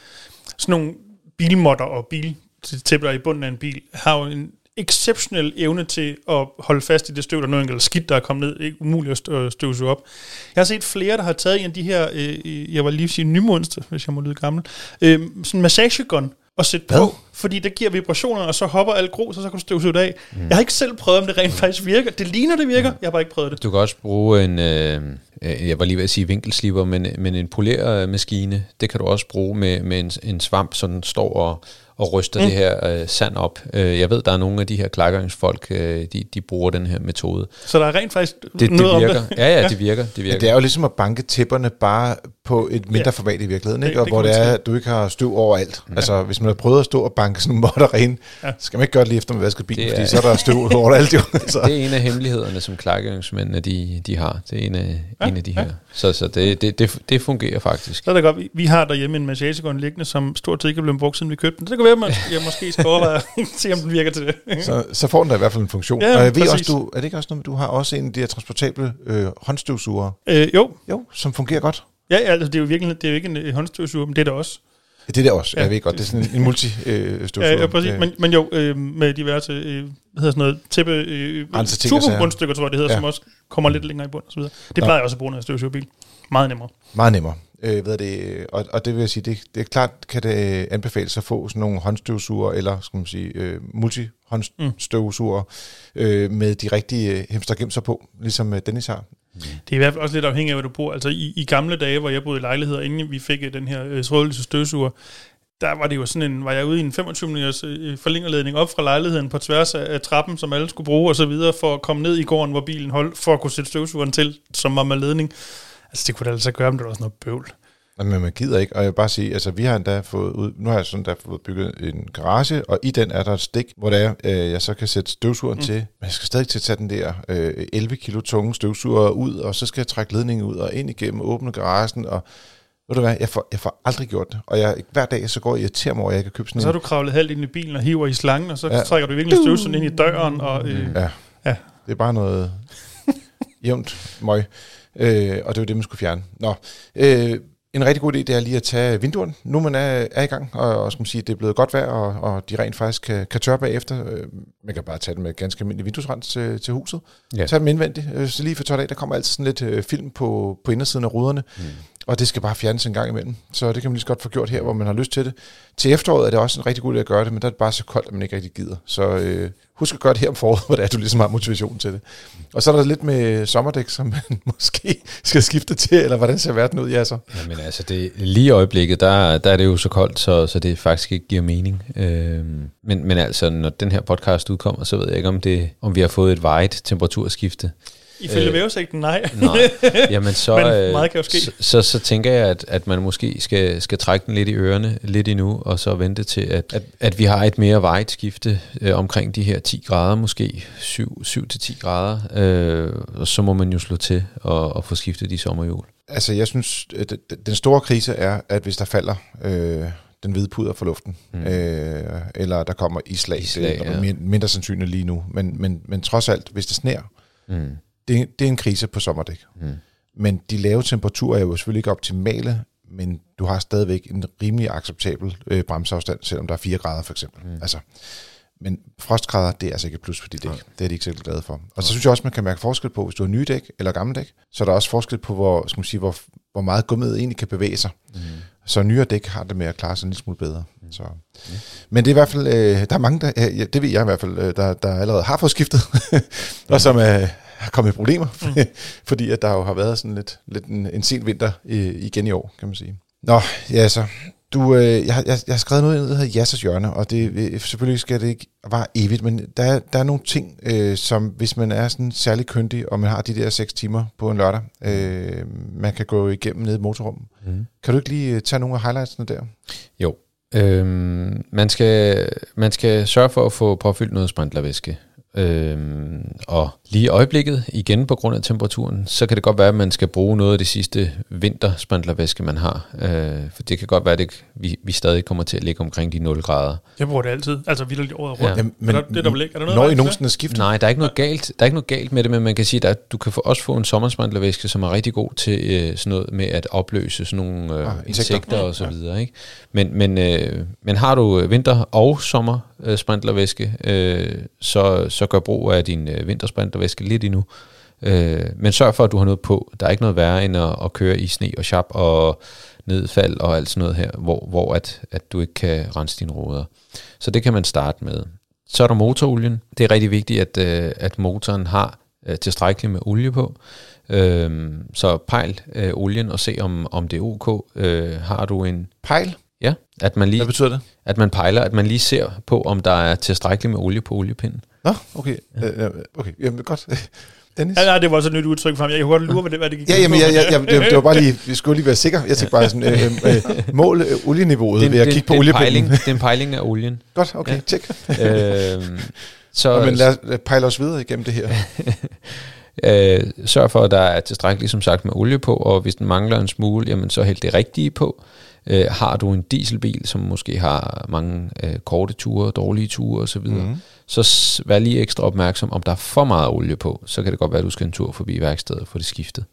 sådan nogle bilmotter og biltæpper i bunden af en bil, har jo en exceptionel evne til at holde fast i det støv, der nu engang skidt, der er kommet ned. Ikke umuligt at stø- støvsuge op. Jeg har set flere, der har taget en af de her, øh, jeg var lige sige nymonster, hvis jeg må lyde gammel, øh, sådan en massagegun, og sætte Hvad? på, fordi det giver vibrationer, og så hopper alt grus, og så kan du støvsuge det af. Mm. Jeg har ikke selv prøvet, om det rent faktisk virker. Det ligner, det virker. Jeg har bare ikke prøvet det. Du kan også bruge en, øh, øh, jeg var lige ved at sige vinkelsliber, men, men en polermaskine, det kan du også bruge med, med en, en svamp, så den står og, og ryster mm. det her øh, sand op. Øh, jeg ved, der er nogle af de her klargøringsfolk, øh, de, de bruger den her metode. Så der er rent faktisk Det, det noget virker. om det. Ja, ja, det virker. Det virker. Ja, det er jo ligesom at banke tæpperne bare på et mindre Ja. format i virkeligheden, Det- ikke? og det hvor kan det er, at du ikke har støv overalt. Mm. Altså, hvis man har prøvet at stå og banke sådan nogle måtter rene. Ja. Skal man ikke gøre det lige efter, man vasker bilen, fordi så er der støv overalt jo. så. Det er en af hemmelighederne, som klargøringsmændene de, de har. Det er en af, ja, en af de ja. her. Så, så det, det, det, det fungerer faktisk. Så er det godt. Vi har derhjemme en massagegun liggende, som stort set ikke er blevet brugt, siden vi købte den. Det kan at jeg måske skal overveje se, om den virker til det. så, så får den da i hvert fald en funktion. Ja, og jeg ved også, du, er det ikke også noget, du har også en af de her transportable øh, håndstøvsugere? Øh, jo. Jo, som fungerer godt. Ja, altså, det er jo virkelig det er jo ikke en håndstøvsuger, men det er det også. Det er det også, ja. jeg ved godt. Det er sådan en multi-støvsuger. ja, ja, præcis. Men, men jo, øh, med diverse, øh, hvad hedder sådan noget, tæppe, øh, turbo-bundstykker, tror jeg det hedder, ja. som også kommer lidt længere i bund og så videre. Det plejer jeg også at bruge, når jeg støvsuger bil. Meget nemmere. Meget nemmere. Øh, ved det, og, og det vil jeg sige, det, det er klart, kan det øh, anbefales at få sådan nogle håndstøvsuger, eller skal man sige, øh, multi-håndstøvsuger, mm. øh, med de rigtige øh, hemster hemstergemser på, ligesom øh, Dennis har. Mm. Det er i hvert fald også lidt afhængigt af, hvor du bor. Altså i, i gamle dage, hvor jeg boede i lejligheder, inden vi fik den her øh, trådløse støvsuger, der var det jo sådan en, var jeg ude i en 25 minutters forlængerledning op fra lejligheden på tværs af trappen, som alle skulle bruge og så videre, for at komme ned i gården, hvor bilen holdt, for at kunne sætte støvsugeren til, som var med ledning. Altså det kunne da altså gøre, men det var også noget bøvl. Men man gider ikke, og jeg vil bare sige, altså vi har endda fået ud, nu har jeg sådan der fået bygget en garage, og i den er der et stik, hvor der er, øh, jeg så kan sætte støvsugeren mm. til, men jeg skal stadig til at tage den der øh, 11 kilo tunge støvsuger ud, og så skal jeg trække ledningen ud og ind igennem, åbne garagen, og ved du hvad, jeg får, jeg får aldrig gjort det. Og jeg, hver dag så går jeg irriterer mig over, at jeg kan købe sådan en. Så har du kravlet halvt ind i bilen og hiver i slangen, og så ja. trækker du virkelig støvsugeren ind i døren. Og, øh, ja. ja, det er bare noget jævnt møg. Øh, og det var det, man skulle fjerne. Nå, øh, en rigtig god idé, det er lige at tage vinduerne, nu man er, er i gang, og, og skal man sige, det er blevet godt vejr, og, og de rent faktisk kan, kan tørre bagefter. Øh, man kan bare tage dem med ganske almindelig vinduesrens til, til huset. Ja. Tag dem indvendigt. Øh, så lige for tørt af, der kommer altid sådan lidt øh, film på, på indersiden af ruderne. Mm. Og det skal bare fjernes en gang imellem. Så det kan man lige så godt få gjort her, hvor man har lyst til det. Til efteråret er det også en rigtig god idé at gøre det, men der er det bare så koldt, at man ikke rigtig gider. Så øh, husk at gøre det her om foråret, hvor det er, du ligesom har motivation til det. Og så er der lidt med sommerdæk, som man måske skal skifte til, eller hvordan ser verden ud, ja så? Jamen altså, det, lige i øjeblikket, der, der er det jo så koldt, så, så det faktisk ikke giver mening. Øh, men, men altså, når den her podcast udkommer, så ved jeg ikke, om, det, om vi har fået et vejet temperaturskifte. Ifølge øh, vævesigten, nej. nej. Jamen så, Men øh, meget kan jo ske. Så, så, så tænker jeg, at, at man måske skal, skal trække den lidt i ørerne lidt endnu, og så vente til, at, at, at vi har et mere vejet skifte øh, omkring de her 10 grader, måske 7-10 grader. Øh, og så må man jo slå til og, og få skiftet de sommerhjul. Altså jeg synes, at den store krise er, at hvis der falder... Øh den hvide puder for luften, mm. øh, eller der kommer islag. islag det er ja. mindre sandsynligt lige nu. Men, men, men trods alt, hvis det sner, mm det, det er en krise på sommerdæk. Mm. Men de lave temperaturer er jo selvfølgelig ikke optimale, men du har stadigvæk en rimelig acceptabel øh, bremseafstand, selvom der er 4 grader for eksempel. Mm. Altså, men frostgrader, det er altså ikke et plus for de dæk. Ja. Det er de ikke så glade for. Og så synes jeg også, man kan mærke forskel på, hvis du har nye dæk eller gamle dæk, så er der også forskel på, hvor, skal man sige, hvor, hvor meget gummiet egentlig kan bevæge sig. Mm. Så nyere dæk har det med at klare sig en lille smule bedre. Mm. Så. Mm. Men det er i hvert fald, øh, der er mange, der, øh, det ved jeg i hvert fald, øh, der, der allerede har fået skiftet, og som øh, har kommet i problemer, mm. fordi at der jo har været sådan lidt, lidt en, en sen vinter øh, igen i år, kan man sige. Nå, ja så. Du, øh, jeg, jeg, jeg har skrevet noget, der hedder Jassers Hjørne, og det, øh, selvfølgelig skal det ikke være evigt, men der, der er nogle ting, øh, som hvis man er sådan særlig køndig, og man har de der 6 timer på en lørdag, øh, man kan gå igennem ned i motorrummet. Mm. Kan du ikke lige øh, tage nogle af highlightsene der? Jo. Øhm, man, skal, man skal sørge for at få påfyldt noget sprinklervæske. Øhm, og lige i øjeblikket, igen på grund af temperaturen, så kan det godt være, at man skal bruge noget af det sidste vinterspandlervæske, man har. Øh, for det kan godt være, at vi, vi stadig kommer til at ligge omkring de 0 grader. Jeg bruger det altid, altså vildt året rundt. Ja. men, er der, det, der ikke? Er der noget når I nogensinde skifter? Nej, der er ikke noget galt, der er ikke noget galt med det, men man kan sige, at du kan få, også få en sommerspandlervæske, som er rigtig god til øh, sådan noget med at opløse sådan nogle øh, ah, insekter, insekter og så videre. Ikke? Men, men, øh, men har du vinter- og sommer øh, sprinklervæske, øh, så, så gør brug af din øh, vintersprinklervæske lidt endnu. Øh, men sørg for, at du har noget på. Der er ikke noget værre end at, at køre i sne og chap og nedfald og alt sådan noget her, hvor, hvor at, at du ikke kan rense dine ruder. Så det kan man starte med. Så er der motorolien. Det er rigtig vigtigt, at, øh, at motoren har øh, tilstrækkeligt med olie på. Øh, så pejl øh, olien og se, om, om det er ok. Øh, har du en... Pejl? Ja, at man lige, Hvad betyder det? At man pejler, at man lige ser på, om der er tilstrækkeligt med olie på oliepinden. Nå, okay. Ja. Øh, okay, jamen godt. Dennis? Ja, nej, det var så et nyt udtryk for ham. Jeg kunne godt lure, hvad det, hvad det gik Ja, jamen, jeg, jeg, jeg, det, det var bare lige, vi skulle lige være sikre. Jeg tænkte bare sådan, øh, øh, mål øh, olieniveauet ved at kigge på det, er en oliepumpen. pejling, det er en pejling af olien. Godt, okay, Ja. tjek. øhm, så Så, men lad os øh, pejle os videre igennem det her. Øh, sørg for, at der er tilstrækkeligt, som sagt, med olie på, og hvis den mangler en smule, jamen så hæld det rigtige på. Øh, har du en dieselbil, som måske har mange øh, korte ture, dårlige ture osv., Mhm. mm. så s- vær lige ekstra opmærksom, om der er for meget olie på, så kan det godt være, at du skal en tur forbi værkstedet og få det skiftet.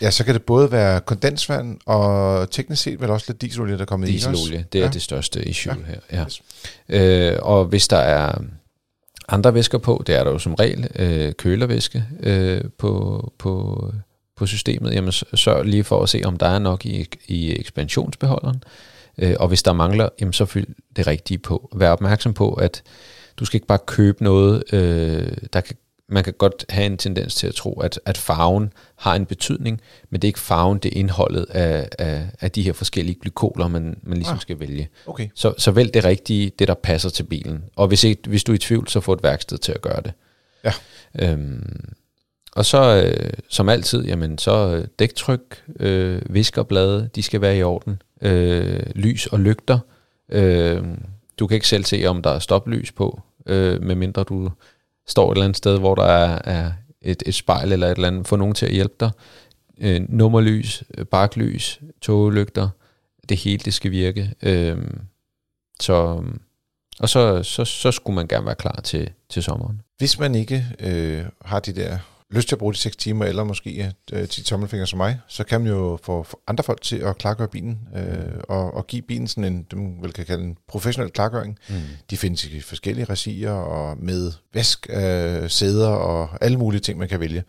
Ja, så kan det både være kondensvand og teknisk set vel også lidt dieselolie, der er kommet i. også? Dieselolie, det er Ja. det største issue ja. her. Ja. Yes. Øh, og hvis der er andre væsker på, det er der jo som regel, øh, kølervæske øh, på, på, på systemet, jamen sørg lige for at se, om der er nok i, i ekspansionsbeholderen. Øh, og hvis der mangler, jamen så fyld det rigtige på. Vær opmærksom på, at du skal ikke bare købe noget, øh, der kan man kan godt have en tendens til at tro, at, at farven har en betydning, men det er ikke farven, det er indholdet af, af, af de her forskellige glykoler, man, man ligesom Ah. skal vælge. Okay. Så, så vælg det rigtige, det der passer til bilen. Og hvis, ikke, hvis du er i tvivl, så få et værksted til at gøre det. Ja. Øhm, og så, øh, som altid, jamen, så øh, dæktryk, øh, viskerblade, de skal være i orden. Øh, lys og lygter. Øh, du kan ikke selv se, om der er stoplys på, øh, medmindre du står et eller andet sted, hvor der er, er et, et spejl eller et eller andet. Få nogen til at hjælpe dig. Øh, nummerlys, øh, baklys, togelygter. Det hele, det skal virke. Øh, så, og så, så, så skulle man gerne være klar til, til sommeren. Hvis man ikke øh, har de der lyst til at bruge de 6 timer, eller måske øh, 10 tommelfingre som mig, så kan man jo få andre folk til at klargøre bilen, øh, og, og give bilen sådan en, det man vel kan kalde en professionel klargøring. Mm. De findes i forskellige regier, og med væsk, øh, sæder og alle mulige ting, man kan vælge.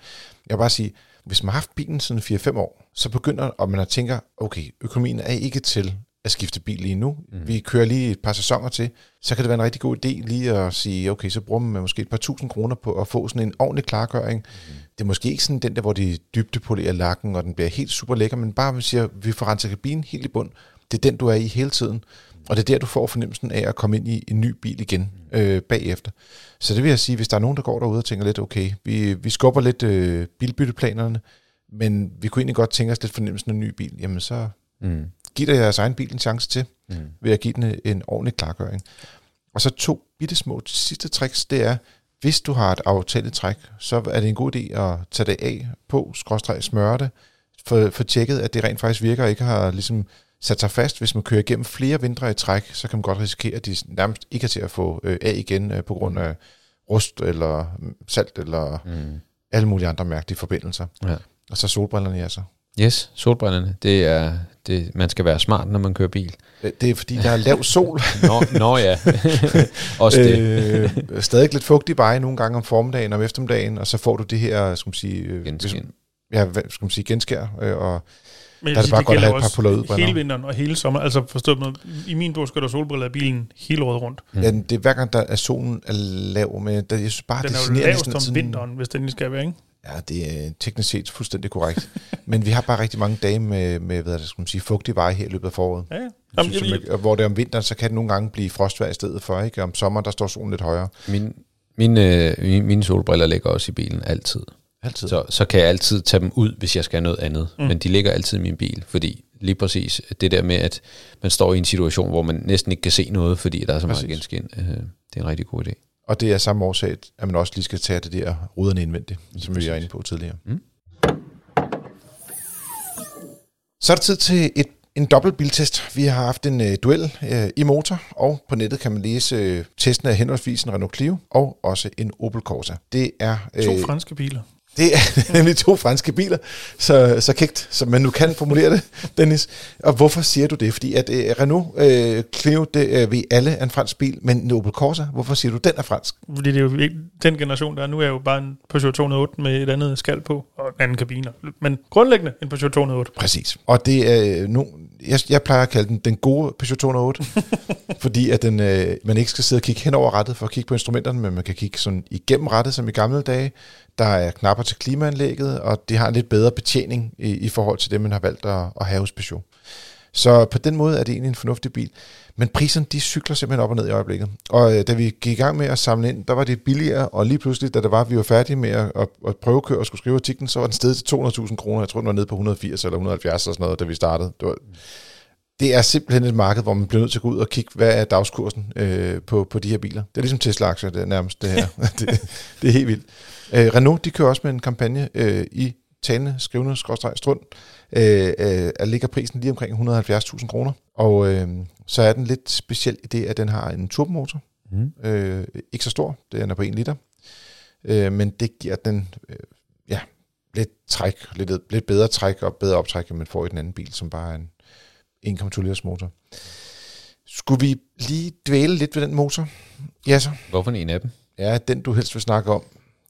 Jeg vil bare sige, hvis man har haft bilen sådan 4-5 år, så begynder, og man tænker, okay, økonomien er ikke til at skifte bil lige nu. Mm. Vi kører lige et par sæsoner til, så kan det være en rigtig god idé lige at sige, okay, så bruger man måske et par tusind kroner på at få sådan en ordentlig klargøring. Mm. Det er måske ikke sådan den der, hvor de dybdepolerer lakken, og den bliver helt super lækker, men bare vi siger, vi får renset kabinen helt i bund. Det er den, du er i hele tiden. Og det er der, du får fornemmelsen af at komme ind i en ny bil igen øh, bagefter. Så det vil jeg sige, hvis der er nogen, der går derude og tænker lidt, okay, vi, vi skubber lidt øh, bilbytteplanerne, men vi kunne egentlig godt tænke os lidt fornemmelsen af en ny bil, jamen så Mm. Giv dig jeres egen bil en chance til, Mm. ved at give den en ordentlig klargøring. Og så to bitte små sidste tricks, det er, hvis du har et aftalt træk, så er det en god idé at tage det af på, skråstreg smøre det, for, for tjekket, at det rent faktisk virker, og ikke har ligesom sat sig fast. Hvis man kører igennem flere vintre i træk, så kan man godt risikere, at de nærmest ikke er til at få øh, af igen øh, på grund af rust eller salt eller Mm. alle mulige andre mærkelige forbindelser. Ja. Og så solbrillerne, ja så. Yes, solbrillerne. Det er, det, man skal være smart, når man kører bil. Øh, Det er fordi, der er lav sol. Nå, nå ja. Også det. øh, stadig lidt fugtig veje nogle gange om formiddagen og om eftermiddagen, og så får du det her, skal man sige, øh, Genskin. hvis- ja, hvad skal man sige, genskær, øh, og Men Der er det bare godt at have et par puller ud, Hele vinteren og hele sommer. Altså forstået med, i min bog skal der solbriller af bilen hele året rundt. Mm. ja, det er hver gang, der er solen er lav, men der, jeg synes bare, Den det er jo generer lavest næsten om sådan- vinteren, hvis den lige skal være, ikke? Ja, det er teknisk set fuldstændig korrekt. men vi har bare rigtig mange dage med, med hvad det, skal man sige, fugtig veje her i løbet af foråret. Ja, ja. Jamen, Jamen, synes, jeg, jeg, og hvor det er om vinteren, så kan det nogle gange blive frostvejr i stedet for, ikke? Om sommeren, der står solen lidt højere. Min, mine, øh, mine, mine solbriller ligger også i bilen altid. Altid. Så, så kan jeg altid tage dem ud, hvis jeg skal have noget andet. Mm. Men de ligger altid i min bil, fordi lige præcis det der med, at man står i en situation, hvor man næsten ikke kan se noget, fordi der er så meget Præcis. genskin. Øh, det er en rigtig god idé. Og det er samme årsag, at man også lige skal tage det der ruderne indvendigt, som vi var inde på tidligere. Mm. Så er det tid til et, en dobbelt biltest. Vi har haft en øh, duel øh, i motor, og på nettet kan man læse øh, testen af henholdsvis en Renault Clio og også en Opel Corsa. Det er, øh, to franske biler. Det er nemlig to franske biler, så, så kægt, som man nu kan formulere det, Dennis. Og hvorfor siger du det? Fordi at øh, Renault øh, Clio, det øh, vi alle er en fransk bil, men en Opel Corsa, hvorfor siger du, den er fransk? Fordi det er jo ikke, den generation, der er nu, er jo bare en Peugeot 208 med et andet skal på, og en anden kabiner. Men grundlæggende en Peugeot 208. Præcis. Og det er øh, nu, jeg, jeg plejer at kalde den den gode Peugeot 208, fordi at den, øh, man ikke skal sidde og kigge hen over rattet for at kigge på instrumenterne, men man kan kigge sådan igennem rattet, som i gamle dage. Der er knapper til klimaanlægget, og det har en lidt bedre betjening i, i forhold til det, man har valgt at, at have hos Peugeot. Så på den måde er det egentlig en fornuftig bil. Men priserne, de cykler simpelthen op og ned i øjeblikket. Og øh, da vi gik i gang med at samle ind, der var det billigere, og lige pludselig, da det var, vi var færdige med at, at, at prøvekøre og skulle skrive artiklen, så var den stedet til 200.000 kroner. Jeg tror, den var nede på 180 eller 170 eller sådan noget, da vi startede. Det, var, det er simpelthen et marked, hvor man bliver nødt til at gå ud og kigge, hvad er dagskursen øh, på, på de her biler. Det er ligesom Tesla-aktier, det er nærmest det her. det, det er helt vildt. Øh, Renault, de kører også med en kampagne øh, i talende, skrivende, skråstreg, strund, øh, øh, ligger prisen lige omkring 170.000 kroner. Og øh, så er den lidt speciel i det, at den har en turbomotor. Mm. Øh, ikke så stor, det er på 1 liter. Øh, men det giver den øh, ja, lidt træk, lidt, lidt bedre træk og bedre optræk, end man får i den anden bil, som bare er en 1,2 liters motor. Skulle vi lige dvæle lidt ved den motor? Ja så. Hvorfor en af dem? Ja, den du helst vil snakke om.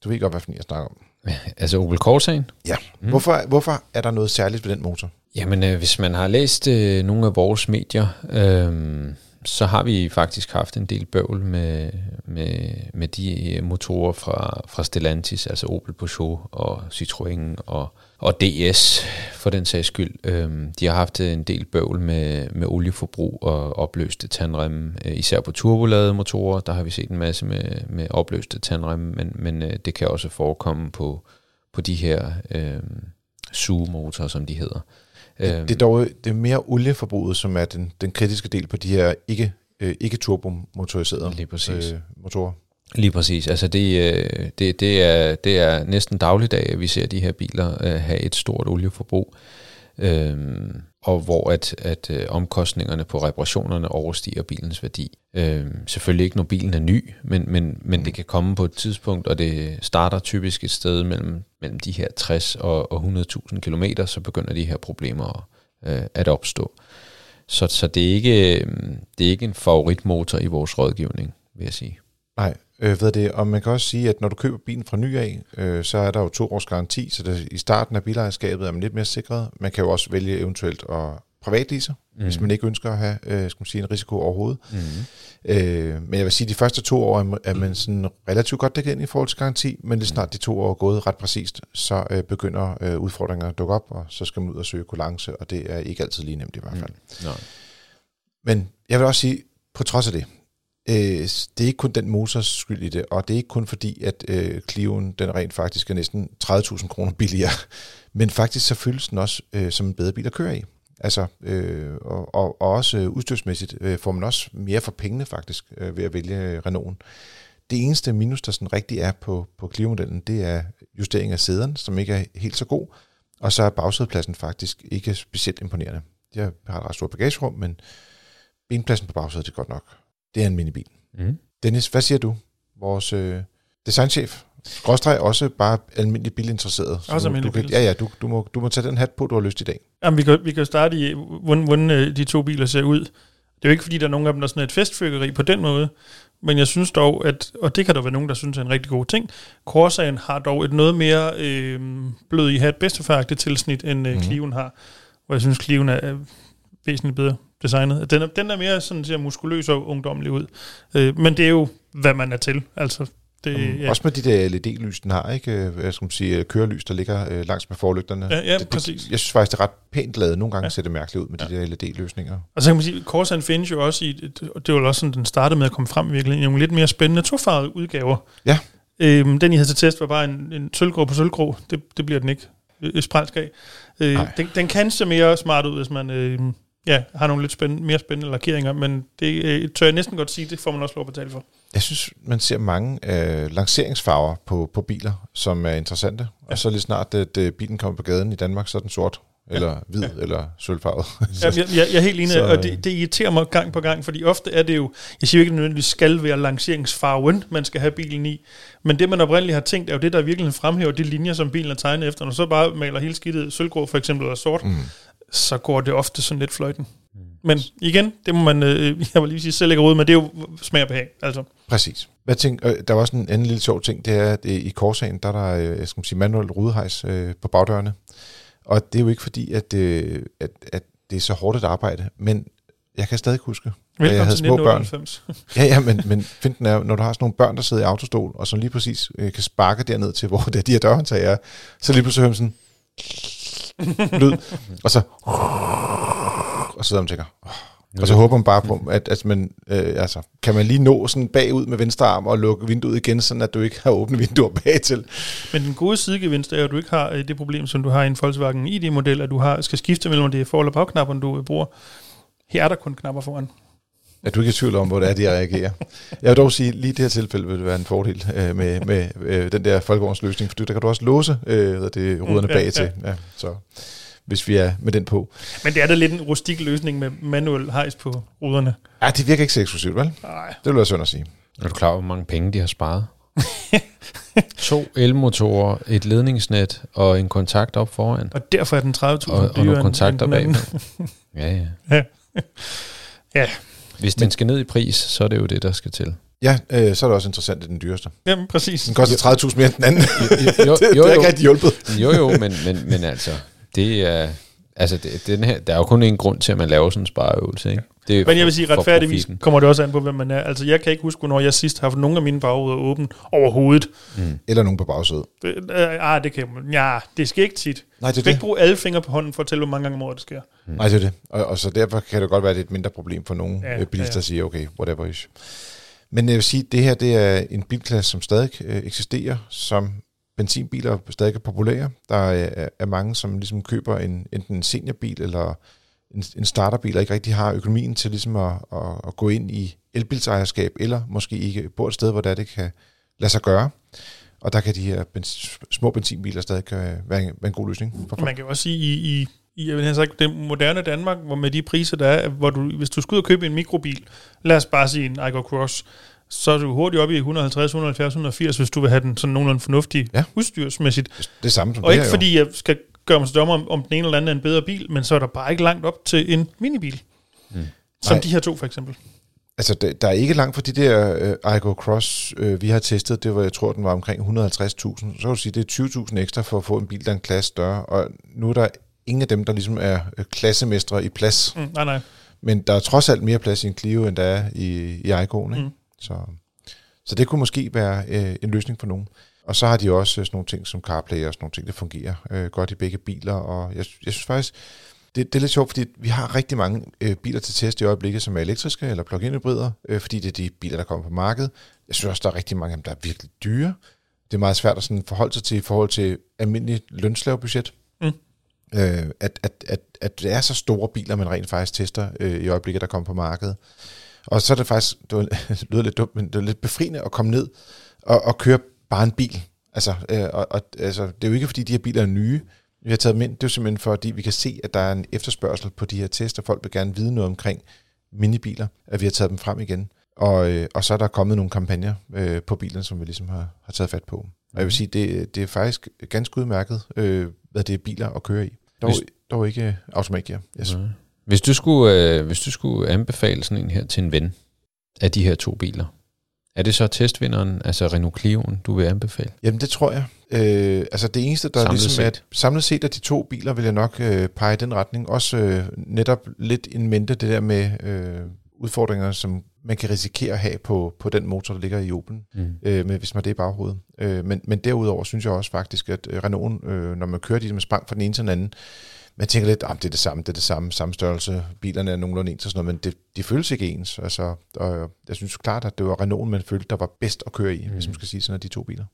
Du ved godt, hvad for jeg snakker om. Altså Opel Corsa'en? Ja. Mm. Hvorfor, hvorfor er der noget særligt ved den motor? Jamen, øh, hvis man har læst øh, nogle af vores medier, øh, så har vi faktisk haft en del bøvl med, med, med de øh, motorer fra, fra Stellantis, altså Opel Peugeot og Citroën og, og DS for den sags skyld. Øhm, de har haft en del bøvl med, med olieforbrug og opløste tandremme, øh, især på turboladede motorer, der har vi set en masse med, med opløste tandremme, men, men øh, det kan også forekomme på, på de her øh, sugemotorer, som de hedder. Det, det, er dog det er mere olieforbruget, som er den, den kritiske del på de her ikke, øh, ikke turbomotoriserede Lige præcis. øh, motorer. Lige præcis. Altså det, øh, det, det, er, det er næsten dagligdag, at vi ser de her biler øh, have et stort olieforbrug, øhm, og hvor at, at øh, omkostningerne på reparationerne overstiger bilens værdi. Øhm, selvfølgelig ikke, når bilen er ny, men, men, men det kan komme på et tidspunkt, og det starter typisk et sted mellem, mellem de her 60 og, og 100.000 km, så begynder de her problemer øh, at opstå. Så, så det, er ikke, det er ikke en favoritmotor i vores rådgivning, vil jeg sige. Nej, Øh, ved det, og man kan også sige, at når du køber bilen fra ny af, øh, så er der jo to års garanti, så det, i starten af bilejerskabet er man lidt mere sikret. Man kan jo også vælge eventuelt at privatlease, mm. hvis man ikke ønsker at have øh, skal man sige, en risiko overhovedet. Mm. Øh, men jeg vil sige, at de første to år er man sådan relativt godt dækket ind i forhold til garanti, men det snart de to år er gået ret præcist, så øh, begynder øh, udfordringer at dukke op, og så skal man ud og søge kulance, og det er ikke altid lige nemt i hvert fald. Mm. No. Men jeg vil også sige, på trods af det, Øh, det er ikke kun den motors skyld i det, og det er ikke kun fordi, at øh, Clio'en den rent faktisk er næsten 30.000 kroner billigere, men faktisk så føles den også øh, som en bedre bil at køre i. Altså, øh, og, og, og også øh, udstyrsmæssigt øh, får man også mere for pengene faktisk øh, ved at vælge øh, Renault'en. Det eneste minus, der sådan rigtig er på, på Clio-modellen, det er justering af sæderne, som ikke er helt så god, og så er bagsædepladsen faktisk ikke specielt imponerende. Jeg har et ret stort bagagerum, men benpladsen på bagsædet er godt nok det er en minibil. Mm. Dennis, hvad siger du? Vores øh, designchef, Gråstrej også bare almindelig bilinteresseret. Også almindelig du, Ja, ja, du, du, må, du må tage den hat på, du har lyst i dag. Jamen, vi kan, vi kan starte i, hvordan, hvordan øh, de to biler ser ud. Det er jo ikke, fordi der er nogen af dem, der er sådan et festfyrkeri på den måde, men jeg synes dog, at, og det kan der være nogen, der synes er en rigtig god ting, Corsaen har dog et noget mere øh, blød i hat bedstefærdigt tilsnit, end øh, mm-hmm. Clio'en har. Hvor jeg synes, Clio'en er væsentligt bedre designet. Den er, den er mere sådan, ser muskuløs og ungdomlig ud. Øh, men det er jo, hvad man er til. Altså, det, um, ja. Også med de der LED-lys, den har, ikke? Øh, jeg skal sige, kørelys, der ligger øh, langs med forlygterne. Ja, ja det, præcis. Det, jeg synes faktisk, det er ret pænt lavet. Nogle gange ja. ser det mærkeligt ud med ja. de der LED-løsninger. Og så kan man sige, Corsair findes jo også i, det var også sådan, den startede med at komme frem virkelig, i nogle lidt mere spændende tofarvede udgaver. Ja. Øhm, den, I havde til test, var bare en, en sølvgrå på sølvgrå. Det, det bliver den ikke. Sprænsk af. Øh, den, den kan se mere smart ud, hvis man... Øh, ja, har nogle lidt spændende, mere spændende lakeringer, men det øh, tør jeg næsten godt sige, det får man også lov at betale for. Jeg synes, man ser mange øh, lanceringsfarver på, på biler, som er interessante. Ja. Og så lige snart, at øh, bilen kommer på gaden i Danmark, så er den sort, eller ja. hvid, ja. eller sølvfarvet. ja, jeg, jeg, jeg er helt enig, så, og det, det irriterer mig gang på gang, fordi ofte er det jo, jeg siger jo ikke, at det nødvendigvis skal være lanceringsfarven, man skal have bilen i, men det, man oprindeligt har tænkt, er jo det, der virkelig fremhæver de linjer, som bilen er tegnet efter. Når så bare maler hele skidtet sølvgrå for eksempel, eller sort, mm så går det ofte sådan lidt fløjten. Mm. Men igen, det må man, øh, jeg vil lige sige, selv ikke råd, men det er jo smag og behag. Altså. Præcis. Hvad tænk, øh, der var også en anden lille sjov ting, det er, at i Korsagen, der er der, øh, jeg skal sige, manuel rudehejs øh, på bagdørene. Og det er jo ikke fordi, at, øh, at, at det er så hårdt et arbejde, men jeg kan stadig huske, at jeg havde små børn. ja, ja, men, men finden er, når du har sådan nogle børn, der sidder i autostol, og som lige præcis øh, kan sparke derned til, hvor det, de her dørhåndtag er, så lige pludselig hører sådan, lyd, og så og så sidder man og tænker, oh, og så håber man bare på, at, at man, øh, altså, kan man lige nå sådan bagud med venstre arm og lukke vinduet igen, sådan at du ikke har åbne vinduer bag til. Men den gode sidegevinst er, at du ikke har øh, det problem, som du har i en Volkswagen ID-model, at du har, skal skifte mellem det for- eller bagknapper, du bruger. Her er der kun knapper foran. Er du ikke i tvivl om, hvor det er, de reagerer? Jeg vil dog sige, lige i det her tilfælde vil det være en fordel øh, med, med øh, den der folkevognsløsning, for der kan du også låse øh, det, ruderne Mm, ja, bag til. Ja, så hvis vi er med den på. Men det er da lidt en rustik løsning med manuel hejs på ruderne. Ja, det virker ikke så eksklusivt, vel? Nej. Det vil være synd at sige. Er du klar over, hvor mange penge de har sparet? to elmotorer, et ledningsnet og en kontakt op foran. Og derfor er den 30.000 Og, og dyrere nogle end- kontakter anden. bagved. Ja, ja. Ja, Hvis den skal ned i pris, så er det jo det, der skal til. Ja, øh, så er det også interessant, at den dyreste. jamen præcis. Den koster 30.000 mere end den anden. Jo, det, det jo, har jo. ikke rigtig hjulpet. Jo, jo, men, men, men altså, det er... Altså, det, den her, der er jo kun en grund til, at man laver sådan en spareøvelse, ikke? Det er Men jeg vil sige, retfærdigvis kommer det også an på, hvem man er. Altså, jeg kan ikke huske, hvornår jeg sidst har haft nogle af mine bagruder åbent overhovedet. Eller nogen på bagsædet. Det, øh, ah, det kan man. Ja, det sker ikke tit. Nej, det er skal ikke det. bruge alle fingre på hånden for at tælle, hvor mange gange om året det sker. Nej, det er det. Og, og så derfor kan det godt være, at det er et mindre problem for nogle Ja, ja, bilister ja. at sige, okay, whatever is. Men jeg vil sige, at det her det er en bilklasse, som stadig øh, eksisterer, som benzinbiler stadig er populære. Der er, er mange, som ligesom køber en, enten en seniorbil eller en, en starterbil, og ikke rigtig har økonomien til ligesom at, at, at gå ind i elbilsejerskab, eller måske ikke bor et sted, hvor det, kan lade sig gøre. Og der kan de her bens, små benzinbiler stadig være, en, være en god løsning for folk. Man kan jo også sige, i, i, i jeg vil have sagt, det moderne Danmark, hvor med de priser, der er, hvor du, hvis du skulle ud og købe en mikrobil, lad os bare sige en Igo Cross, så er du hurtigt oppe i 150, 170, 180, hvis du vil have den sådan nogenlunde fornuftig Ja. udstyrsmæssigt. Det er samme som Og det ikke her, fordi jeg skal gøre mig dommer om, om den ene eller anden er en bedre bil, men så er der bare ikke langt op til en minibil. Mm. Som Nej. de her to for eksempel. Altså, der, der er ikke langt fra de der øh, Igo Cross, øh, vi har testet. Det var, jeg tror, den var omkring 150.000. Så kan du sige, det er 20.000 ekstra for at få en bil, der er en klasse større. Og nu er der ingen af dem, der ligesom er øh, klassemestre i plads. Mm, nej, nej. Men der er trods alt mere plads i en Clio, end der er i, i Igo'en. Ikke? Mm. Så, så det kunne måske være øh, en løsning for nogen. Og så har de også øh, sådan nogle ting som CarPlay og sådan nogle ting, der fungerer øh, godt i begge biler. Og jeg, jeg synes faktisk, det, det er lidt sjovt, fordi vi har rigtig mange øh, biler til test i øjeblikket, som er elektriske eller plug-in hybrider, øh, fordi det er de biler, der kommer på markedet. Jeg synes også, der er rigtig mange af dem, der er virkelig dyre. Det er meget svært at sådan forholde sig til i forhold til almindelig lønslaverbudget. Mm. Øh, at, at, at, at det er så store biler, man rent faktisk tester øh, i øjeblikket, der kommer på markedet. Og så er det faktisk, det, var, det lyder lidt dumt, men det er lidt befriende at komme ned og, og køre bare en bil. Altså, øh, og, og, altså, det er jo ikke, fordi de her biler er nye. Vi har taget dem ind, det er jo simpelthen fordi, vi kan se, at der er en efterspørgsel på de her tester. Folk vil gerne vide noget omkring minibiler, at vi har taget dem frem igen. Og, øh, og så er der kommet nogle kampagner øh, på bilerne, som vi ligesom har, har taget fat på. Og jeg vil sige, det, det er faktisk ganske udmærket, øh, hvad det er biler at køre i. Dog, Hvis- dog ikke øh, automatgear. Yes. Nej. Hvis du, skulle, øh, hvis du skulle anbefale sådan en her til en ven af de her to biler, er det så testvinderen, altså Renault Clio'en, du vil anbefale? Jamen det tror jeg. Øh, altså det eneste, der Samlet ligesom er, set. samlet set af de to biler, vil jeg nok øh, pege i den retning. Også øh, netop lidt en mente det der med øh, udfordringer, som man kan risikere at have på, på den motor, der ligger i Opel, Mm. øh, med, hvis man det i baghovedet. Øh, men, men derudover synes jeg også faktisk, at øh, Renault, øh, når man kører de med sprang fra den ene til den anden, man tænker lidt, at det er det samme, det er det samme, samme størrelse, bilerne er nogenlunde ens og sådan noget, men det, de føles ikke ens. Altså, og jeg synes klart, at det var Renault, man følte, der var bedst at køre i, mm. hvis man skal sige sådan, af de to biler.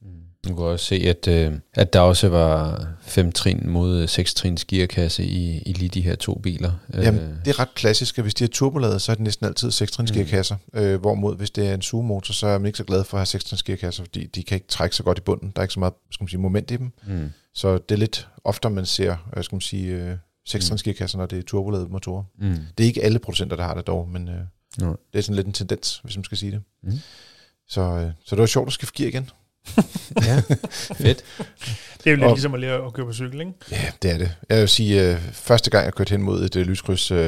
Du kan også se, at, øh, at der også var fem trin mod seks trins gearkasse i, i lige de her to biler. Jamen, det er ret klassisk, at hvis de er turboladet, så er det næsten altid 6 Mm. gearkasser. Øh, hvorimod, hvis det er en sugemotor, så er man ikke så glad for at have 6 gearkasser, fordi de kan ikke trække så godt i bunden. Der er ikke så meget skal man sige, moment i dem. mm. Så det er lidt oftere, man ser øh, skal man sige, øh, 6 Mm. gearkasser, når det er turboladede motorer. Mm. Det er ikke alle producenter, der har det dog, men øh, Nej. det er sådan lidt en tendens, hvis man skal sige det. Mm. Så, øh, så det var sjovt at skifte gear igen. Ja, fedt. Det er jo lidt Og- ligesom at lære at køre på cykel, ikke? Ja, det er det. Jeg vil sige, øh, første gang jeg kørte hen mod et øh, lyskryds, øh,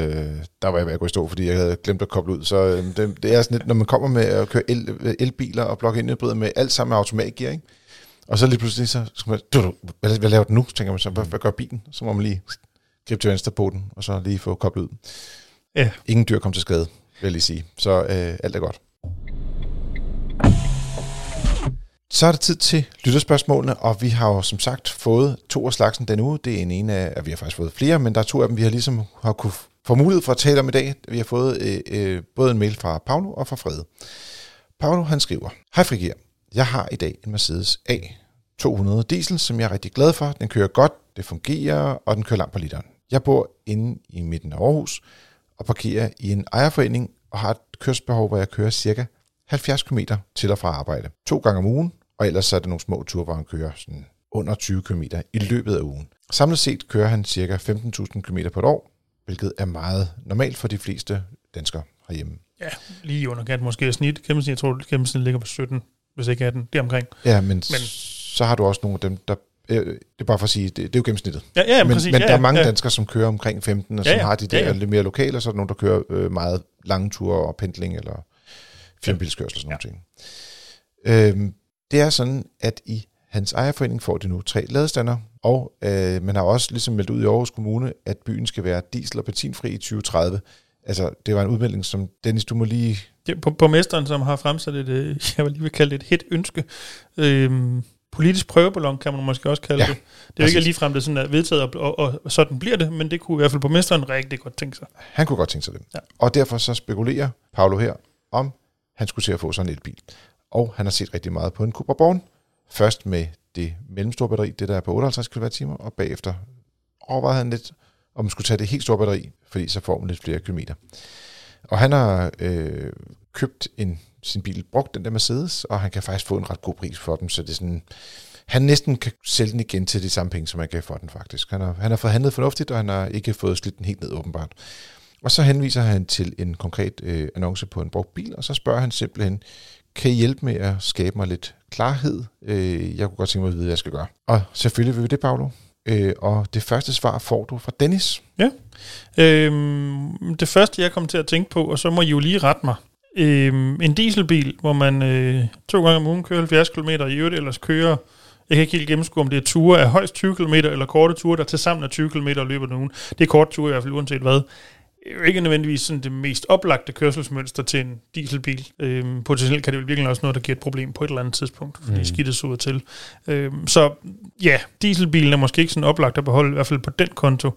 der var jeg ved at gå i stå, fordi jeg havde glemt at koble ud. Så øh, det, det er sådan lidt, når man kommer med at køre el, øh, elbiler og plug-in hybrider med alt sammen med automatgear, ikke? Og så lige pludselig, så skal man, du, du, hvad, hvad laver du nu? Tænker man så, hvad, hvad gør bilen? Så må man lige gribe til venstre på den, og så lige få koblet ud. Ja. Ingen dyr kom til skade, vil jeg lige sige. Så øh, alt er godt. Så er det tid til lytterspørgsmålene, og vi har jo som sagt fået to af slagsen den uge. Det er en ene af, at vi har faktisk fået flere, men der er to af dem, vi har ligesom har kunne får mulighed for at tale om i dag. Vi har fået øh, øh, både en mail fra Paolo og fra Frede. Paolo han skriver, Hej Frigir, jeg har i dag en Mercedes A 200 diesel, som jeg er rigtig glad for. Den kører godt, det fungerer, og den kører langt på literen. Jeg bor inde i midten af Aarhus og parkerer i en ejerforening og har et kørsbehov, hvor jeg kører cirka 70 km til og fra arbejde. To gange om ugen, og ellers så er der nogle små ture, hvor han kører sådan under 20 km i løbet af ugen. Samlet set kører han cirka 15.000 km på et år, hvilket er meget normalt for de fleste danskere herhjemme. Ja, lige under underkant måske snit. Gennemsnit, jeg tror, gennemsnit ligger på 17, hvis ikke 18. Det er omkring. Ja, men, men så har du også nogle af dem, der... Øh, det er bare for at sige, det, det er jo gennemsnittet. Ja, ja, men, præcis. men ja, der er mange ja. danskere, som kører omkring 15, og Ja, som ja. har de der Ja, ja. lidt mere lokale, og så er der nogen, der kører øh, meget lange ture og pendling, eller firmabilskørsel og sådan nogle ting. Øhm, det er sådan, at i hans ejerforening får de nu tre ladestander, og øh, man har også ligesom meldt ud i Aarhus Kommune, at byen skal være diesel- og benzinfri i 2030. Altså, det var en udmelding, som Dennis, du må lige... Er på, på mesteren, som har fremsat et, øh, jeg vil lige vil kalde det et hit ønske. Øhm, politisk prøveballon, kan man måske også kalde Ja, ja, det. Det er jo ikke ligefrem, det sådan er vedtaget, og, og, og, og sådan bliver det, men det kunne i hvert fald på mesteren rigtig godt tænke sig. Han kunne godt tænke sig det. Ja. Og derfor så spekulerer Paolo her, om han skulle til at få sådan en elbil. Og han har set rigtig meget på en Cupra Born. Først med det mellemstore batteri, det der er på 58 kWh, og bagefter overvejede han lidt, om man skulle tage det helt store batteri, fordi så får man lidt flere kilometer. Og han har øh, købt en, sin bil brugt, den der Mercedes, og han kan faktisk få en ret god pris for den, så det er sådan, han næsten kan sælge den igen til de samme penge, som man gav for den faktisk. Han har, han har forhandlet fornuftigt, og han har ikke fået slidt den helt ned åbenbart. Og så henviser han til en konkret øh, annonce på en brugt bil, og så spørger han simpelthen, kan I hjælpe med at skabe mig lidt klarhed? Øh, jeg kunne godt tænke mig at vide, hvad jeg skal gøre. Og selvfølgelig vil vi det, Paolo. Øh, og det første svar får du fra Dennis. Ja. Øhm, det første, jeg kom til at tænke på, og så må I jo lige rette mig. Øhm, en dieselbil, hvor man øh, to gange om ugen kører 70 km i øvrigt, ellers kører, jeg kan ikke helt gennemskue, om det er ture af højst 20 km, eller korte ture, der til sammen er 20 km og løber nogen. Det er korte ture i hvert fald, uanset hvad. Ikke nødvendigvis sådan det mest oplagte kørselsmønster til en dieselbil. Øhm, potentielt kan det vel virkelig også noget, der giver et problem på et eller andet tidspunkt, fordi mm. skidtet så ud til. Øhm, så ja, dieselbilen er måske ikke sådan oplagt at beholde, i hvert fald på den konto.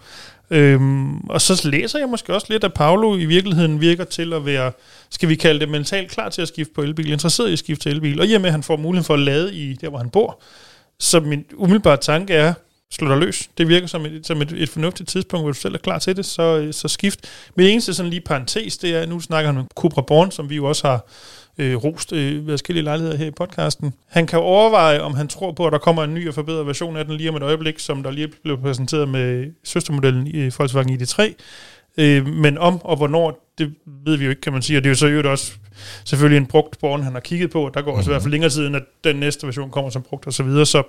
Øhm, og så læser jeg måske også lidt, at Paolo i virkeligheden virker til at være, skal vi kalde det mentalt klar til at skifte på elbil, interesseret i at skifte til elbil, og i og med, at han får muligheden for at lade i der, hvor han bor. Så min umiddelbare tanke er, slå dig løs. Det virker som et, som et, et fornuftigt tidspunkt, hvor du selv er klar til det, så, så skift. Mit eneste sådan lige parentes, det er, nu snakker han om Cobra Born, som vi jo også har øh, rost øh, ved forskellige lejligheder her i podcasten. Han kan overveje, om han tror på, at der kommer en ny og forbedret version af den lige om et øjeblik, som der lige blev præsenteret med søstermodellen i Volkswagen ID3. Øh, men om og hvornår, det ved vi jo ikke, kan man sige. Og det er jo så øvrigt også selvfølgelig en brugt born, han har kigget på. Der går også i hvert fald længere tid, end at den næste version kommer som brugt og så videre. Så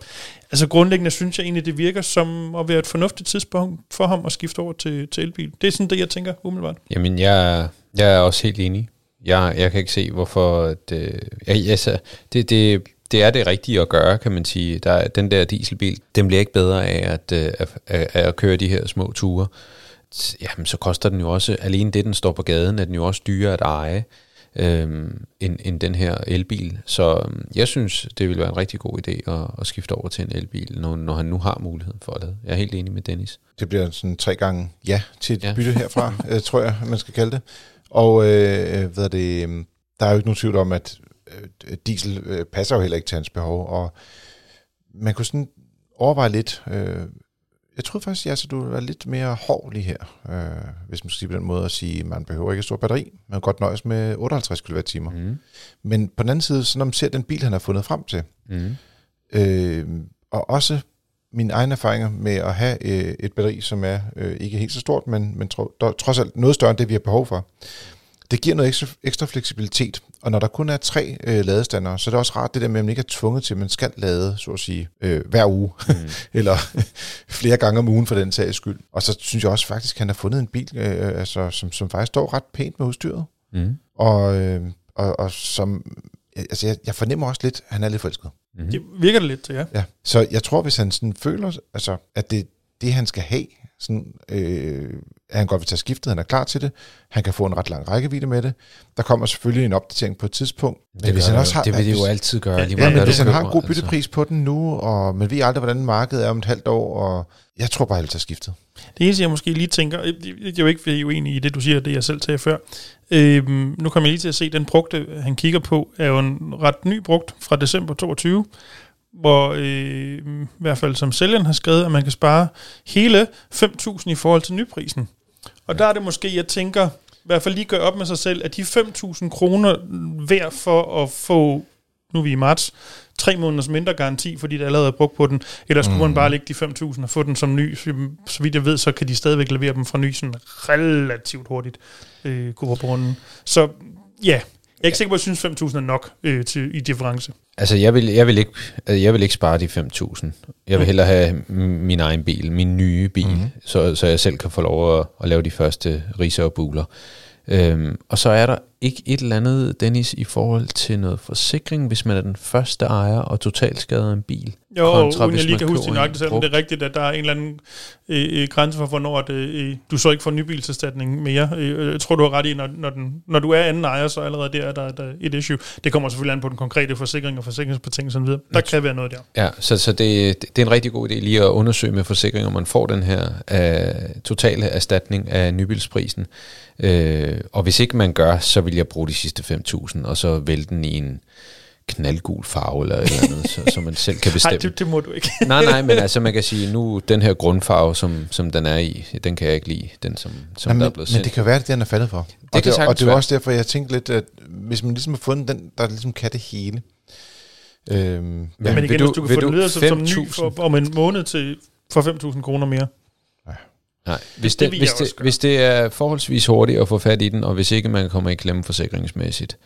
altså grundlæggende synes jeg egentlig, det virker som at være et fornuftigt tidspunkt for ham at skifte over til, til elbil. Det er sådan det, jeg tænker umiddelbart. Jamen, jeg, jeg er også helt enig. Jeg, jeg kan ikke se, hvorfor... Øh, jeg, altså, det, det, det er det rigtige at gøre, kan man sige. Der, er- den der dieselbil, den bliver ikke bedre af at, øh, at, at, at køre de her små ture. Jamen, så koster den jo også, alene det, den står på gaden, er den jo også dyrere at eje øhm, end, end den her elbil. Så øhm, jeg synes, det vil være en rigtig god idé at, at skifte over til en elbil, når, når han nu har muligheden for det. Jeg er helt enig med Dennis. Det bliver sådan tre gange ja til et ja. Bytte herfra, øh, tror jeg, man skal kalde det. Og øh, hvad er det, øh, der er jo ikke nogen tvivl om, at øh, diesel øh, passer jo heller ikke til hans behov, og man kunne sådan overveje lidt, øh, jeg troede faktisk, at du ville være lidt mere hård lige her, øh, hvis man skal sige på den måde at sige, at man behøver ikke et stort batteri, man kan godt nøjes med 58 kWh. Mm. Men på den anden side, så når man ser den bil, han har fundet frem til, Mm. Øh, og også mine egne erfaringer med at have øh, et batteri, som er øh, ikke helt så stort, men, men tro, der, trods alt noget større end det, vi har behov for. Det giver noget ekstra, ekstra fleksibilitet, og når der kun er tre øh, ladestandere, så er det også rart det der med, at man ikke er tvunget til, at man skal lade, så at sige, øh, hver uge, mm. eller flere gange om ugen for den sags skyld. Og så synes jeg også faktisk, at han har fundet en bil, øh, altså, som, som faktisk står ret pænt med udstyret, Mm. og, øh, og, og som, altså jeg, jeg fornemmer også lidt, at han er lidt forelsket. Mm. Det virker det lidt til, ja. Ja, så jeg tror, hvis han sådan føler, altså, at det det, han skal have, sådan, øh, at han godt vil tage skiftet, han er klar til det, han kan få en ret lang rækkevidde med det. Der kommer selvfølgelig en opdatering på et tidspunkt. Det, hvis vil, han også har, det vil det jo hvis- altid gøre. Lige Ja, men hvis du han har en god byttepris på den nu, og man ved aldrig, hvordan markedet er om et halvt år, og jeg tror bare, at han vil tage skiftet. Det eneste, jeg måske lige tænker, det det er jo ikke, fordi jeg uenig i det, du siger, det jeg selv sagde før. Øhm, nu kommer jeg lige til at se, den brugte, han kigger på, er jo en ret ny brugt fra december 22, hvor øh, i hvert fald som sælgeren har skrevet, at man kan spare hele 5.000 i forhold til nyprisen. Og ja. der er det måske, jeg tænker, i hvert fald lige gøre op med sig selv, at de 5.000 kroner værd for at få, nu er vi i marts, tre måneders mindre garanti, fordi det allerede er brugt på den, eller skulle mm. man bare lægge de 5.000 og få den som ny. Så, vidt jeg ved, så kan de stadigvæk levere dem fra ny sådan relativt hurtigt, øh, Cooper Så ja, jeg er ikke sikker på, at jeg synes 5.000 er nok øh, til, i difference. Altså, jeg vil, jeg vil, ikke, øh, jeg vil ikke spare de 5.000. Jeg vil hellere have min egen bil, min nye bil, mm-hmm. så, så jeg selv kan få lov at, at lave de første riser og buler. Øhm, og så er der ikke et eller andet, Dennis, i forhold til noget forsikring, hvis man er den første ejer og totalt skader en bil. Jo, kontra uden jeg lige kan huske det nøjagtigt, selvom det er rigtigt, at der er en eller anden øh, øh, grænse for, hvornår at, øh, du så ikke får nybilserstatning mere. Øh, jeg tror, du har ret i, når, når, den, når du er anden ejer, så allerede der er der, der er et issue. Det kommer selvfølgelig an på den konkrete forsikring og forsikringsbetingelser videre. Der kan være noget der. Ja, så, så det, det er en rigtig god idé lige at undersøge med forsikring, om man får den her uh, totale erstatning af nybilsprisen. Uh, og hvis ikke man gør, så vil jeg bruge de sidste 5.000, og så vælge den i en knaldgul farve eller et eller andet, så, så man selv kan Nej, bestemme. det, det må du ikke. nej, nej, men altså man kan sige, nu den her grundfarve, som, som den er i, den kan jeg ikke lide, den som, som Nej, der er men, blevet men sendt. det kan være, det er, den er faldet for. kan og, det, og det er også derfor, jeg tænkte lidt, at hvis man ligesom har fundet den, der ligesom kan det hele. Øhm, Men Men vil igen, du- hvis du kan vil få du den videre som, som ny 5.000? for, om en måned til for 5.000 kroner mere. Nej, hvis Det det, hvis, det, hvis det er forholdsvis hurtigt at få fat i den, og hvis ikke man kommer i klemme forsikringsmæssigt,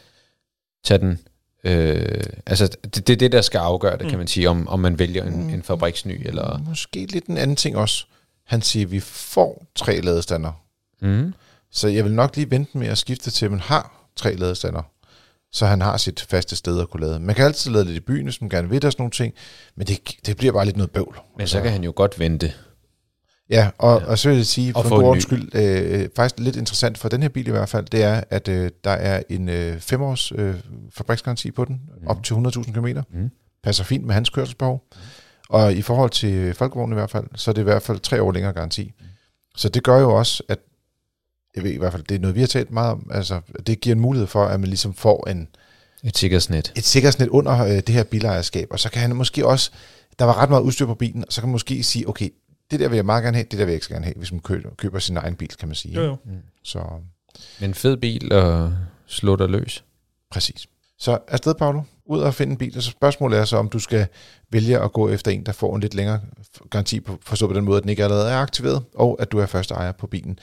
tag den. Øh, altså, det, det er det, der skal afgøre det, Mm. kan man sige, om, om man vælger en, en fabriksny, eller... Måske lidt en anden ting også. Han siger, at vi får tre ladestander. Mm. Så jeg vil nok lige vente med at skifte til, at man har tre ladestander. Så han har sit faste sted at kunne lade. Man kan altid lade lidt i byen, hvis man gerne vil, der sådan nogle ting. Men det, det bliver bare lidt noget bøvl. Men så kan han jo godt vente. Ja, og, Ja. og så vil jeg sige, Og for en god skyld, øh, faktisk lidt interessant for den her bil i hvert fald, det er, at øh, der er en øh, femårs øh, fabriksgaranti på den, mm. op til 100.000 km. Mm. Passer fint med hans kørselsbehov. Og i forhold til folkevognen i hvert fald, så er det i hvert fald tre år længere garanti. Så det gør jo også, at jeg ved i hvert fald, det er noget, vi har talt meget om, altså det giver en mulighed for, at man ligesom får en, Et sikkerhedsnet. et sikkerhedsnet under øh, det her bilejerskab, og så kan han måske også, der var ret meget udstyr på bilen, og så kan man måske sige, okay, det der vil jeg meget gerne have, det der vil jeg ikke så gerne have, hvis man køber, køber sin egen bil, kan man sige. Jo, jo. Så Men fed bil og slå dig løs. præcis. Så afsted, Paolo, ud og finde en bil, og så spørgsmålet er så, om du skal vælge at gå efter en, der får en lidt længere garanti, på, forstået på den måde, at den ikke allerede er aktiveret, og at du er første ejer på bilen,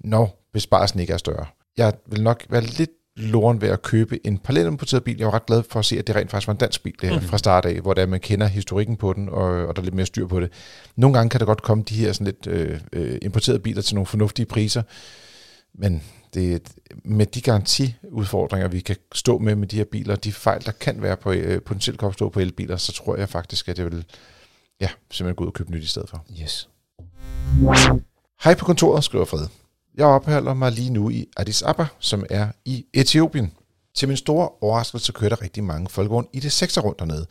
når besparelsen ikke er større. Jeg vil nok være lidt loren ved at købe en parallelimporteret bil. Jeg var ret glad for at se, at det rent faktisk var en dansk bil det her, Mhm. fra start af, hvor der man kender historikken på den, og, og der er lidt mere styr på det. Nogle gange kan der godt komme de her sådan lidt øh, øh, importerede biler til nogle fornuftige priser, men det, med de garantiudfordringer, vi kan stå med med de her biler, de fejl, der kan være på, øh, potentielt kan opstå på elbiler, så tror jeg faktisk, at det vil ja, simpelthen gå ud og købe nyt i stedet for. Yes. Hej på kontoret, skriver Fred. Jeg opholder mig lige nu i Addis Ababa, som er i Etiopien. Til min store overraskelse kører der rigtig mange folkevogn i det 6 rundt dernede.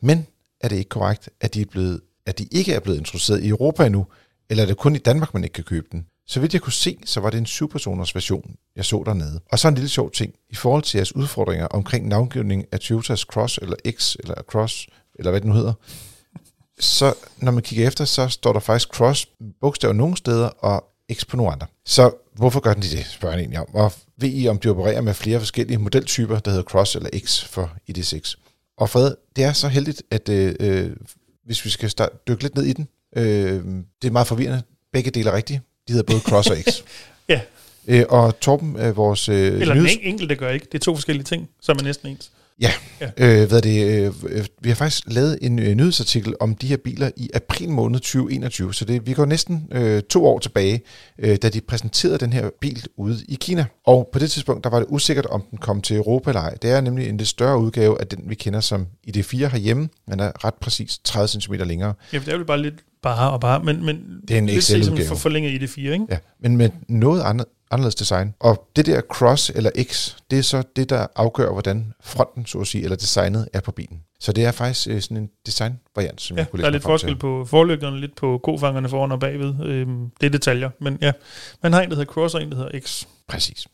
Men er det ikke korrekt, at de, er blevet, at de ikke er blevet introduceret i Europa endnu, eller er det kun i Danmark, man ikke kan købe den? Så vidt jeg kunne se, så var det en syvpersoners version, jeg så dernede. Og så en lille sjov ting. I forhold til jeres udfordringer omkring navngivning af Toyotas Cross, eller X, eller Cross, eller hvad det nu hedder, så når man kigger efter, så står der faktisk cross bogstaver nogle steder og andre. Så hvorfor gør den de det, spørger jeg egentlig om. Og ved I, om de opererer med flere forskellige modeltyper, der hedder cross eller x for ID6? Og Fred, det er så heldigt, at øh, øh, hvis vi skal start, dykke lidt ned i den, øh, det er meget forvirrende. Begge dele er rigtige. De hedder både cross og x. Ja. Øh, og Torben, øh, vores øh, Eller den nyheds- en- enkelte gør ikke. Det er to forskellige ting, som er næsten ens. Øh, hvad er det, øh, øh, vi har faktisk lavet en øh, nyhedsartikel om de her biler i april måned 2021, så det, vi går næsten øh, to år tilbage, øh, da de præsenterede den her bil ude i Kina. Og på det tidspunkt, der var det usikkert, om den kom til Europa eller ej. Det er nemlig en lidt større udgave af den, vi kender som ID4 herhjemme. Den er ret præcis 30 cm længere. Ja, for det er jo bare lidt bare og bare, men, men Det er en lidt som for forlænget i det 4, ikke? Ja, men med noget andet, anderledes design. Og det der cross eller X, det er så det, der afgør, hvordan fronten, så at sige, eller designet er på bilen. Så det er faktisk øh, sådan en designvariant, som Ja, jeg kunne der er lidt forskel til. på forlygterne, lidt på kofangerne foran og bagved. Øhm, det er detaljer, men ja. Man har en, der hedder Cross, og en, der hedder X. Præcis.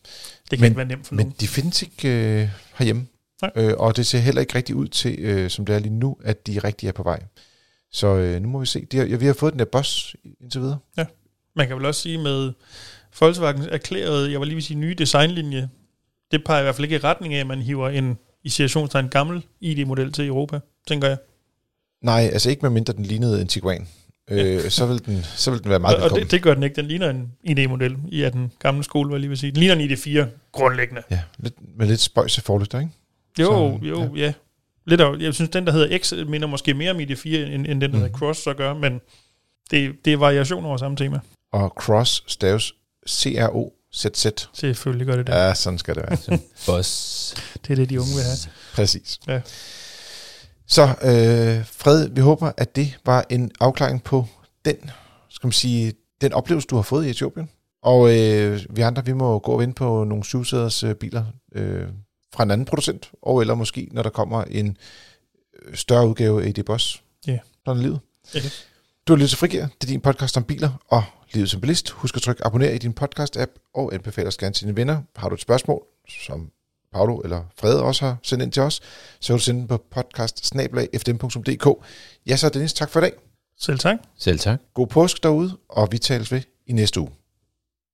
Det kan Men- ikke være nemt for Men nogen. de findes ikke øh, herhjemme. Nej. Øh, og det ser heller ikke rigtig ud til, øh, som det er lige nu, at de rigtig er på vej. Så øh, nu må vi se. De har, ja, vi har fået den der boss indtil videre. Man kan vel også sige med Volkswagens erklærede, jeg var lige vil sige, nye designlinje, det peger i hvert fald ikke i retning af, at man hiver en i situationstegn gammel ID-model til Europa, tænker jeg. Nej, altså ikke med mindre den lignede en Tiguan. Øh, så, vil den, så vil den være meget og velkommen. det, det gør den ikke. Den ligner en ID-model i af den gamle skole, hvad jeg lige vil sige. Den ligner en ID4 grundlæggende. Ja, lidt, med lidt spøjse forlygter, ikke? Jo, Så, jo, ja. ja. Lidt af, jeg synes, den, der hedder X, minder måske mere om ID4, end, end den, der Mhm. hedder Cross, så gør, men det, det er variation over samme tema. Og Cross staves C-R-O-Z-Z. Selvfølgelig gør det det. Ja, sådan skal det være. Boss. Det er det, de unge vil have. Præcis. Ja. Så øh, Fred, vi håber, at det var en afklaring på den, skal man sige, den oplevelse, du har fået i Etiopien. Og øh, vi andre, vi må gå og vinde på nogle syvsæders øh, biler øh, fra en anden producent, og eller måske, når der kommer en øh, større udgave af ID Boss. Ja. Sådan er livet. Ja. Du har lyttet til Frigir. Det er din podcast om biler og livet som bilist. Husk at trykke abonner i din podcast-app, og anbefale os gerne til dine venner. Har du et spørgsmål, som Paolo eller Fred også har sendt ind til os, så kan du sende den på podcast Ja, så Dennis, tak for i dag. Selv tak. Selv tak. God påsk derude, og vi tales ved i næste uge.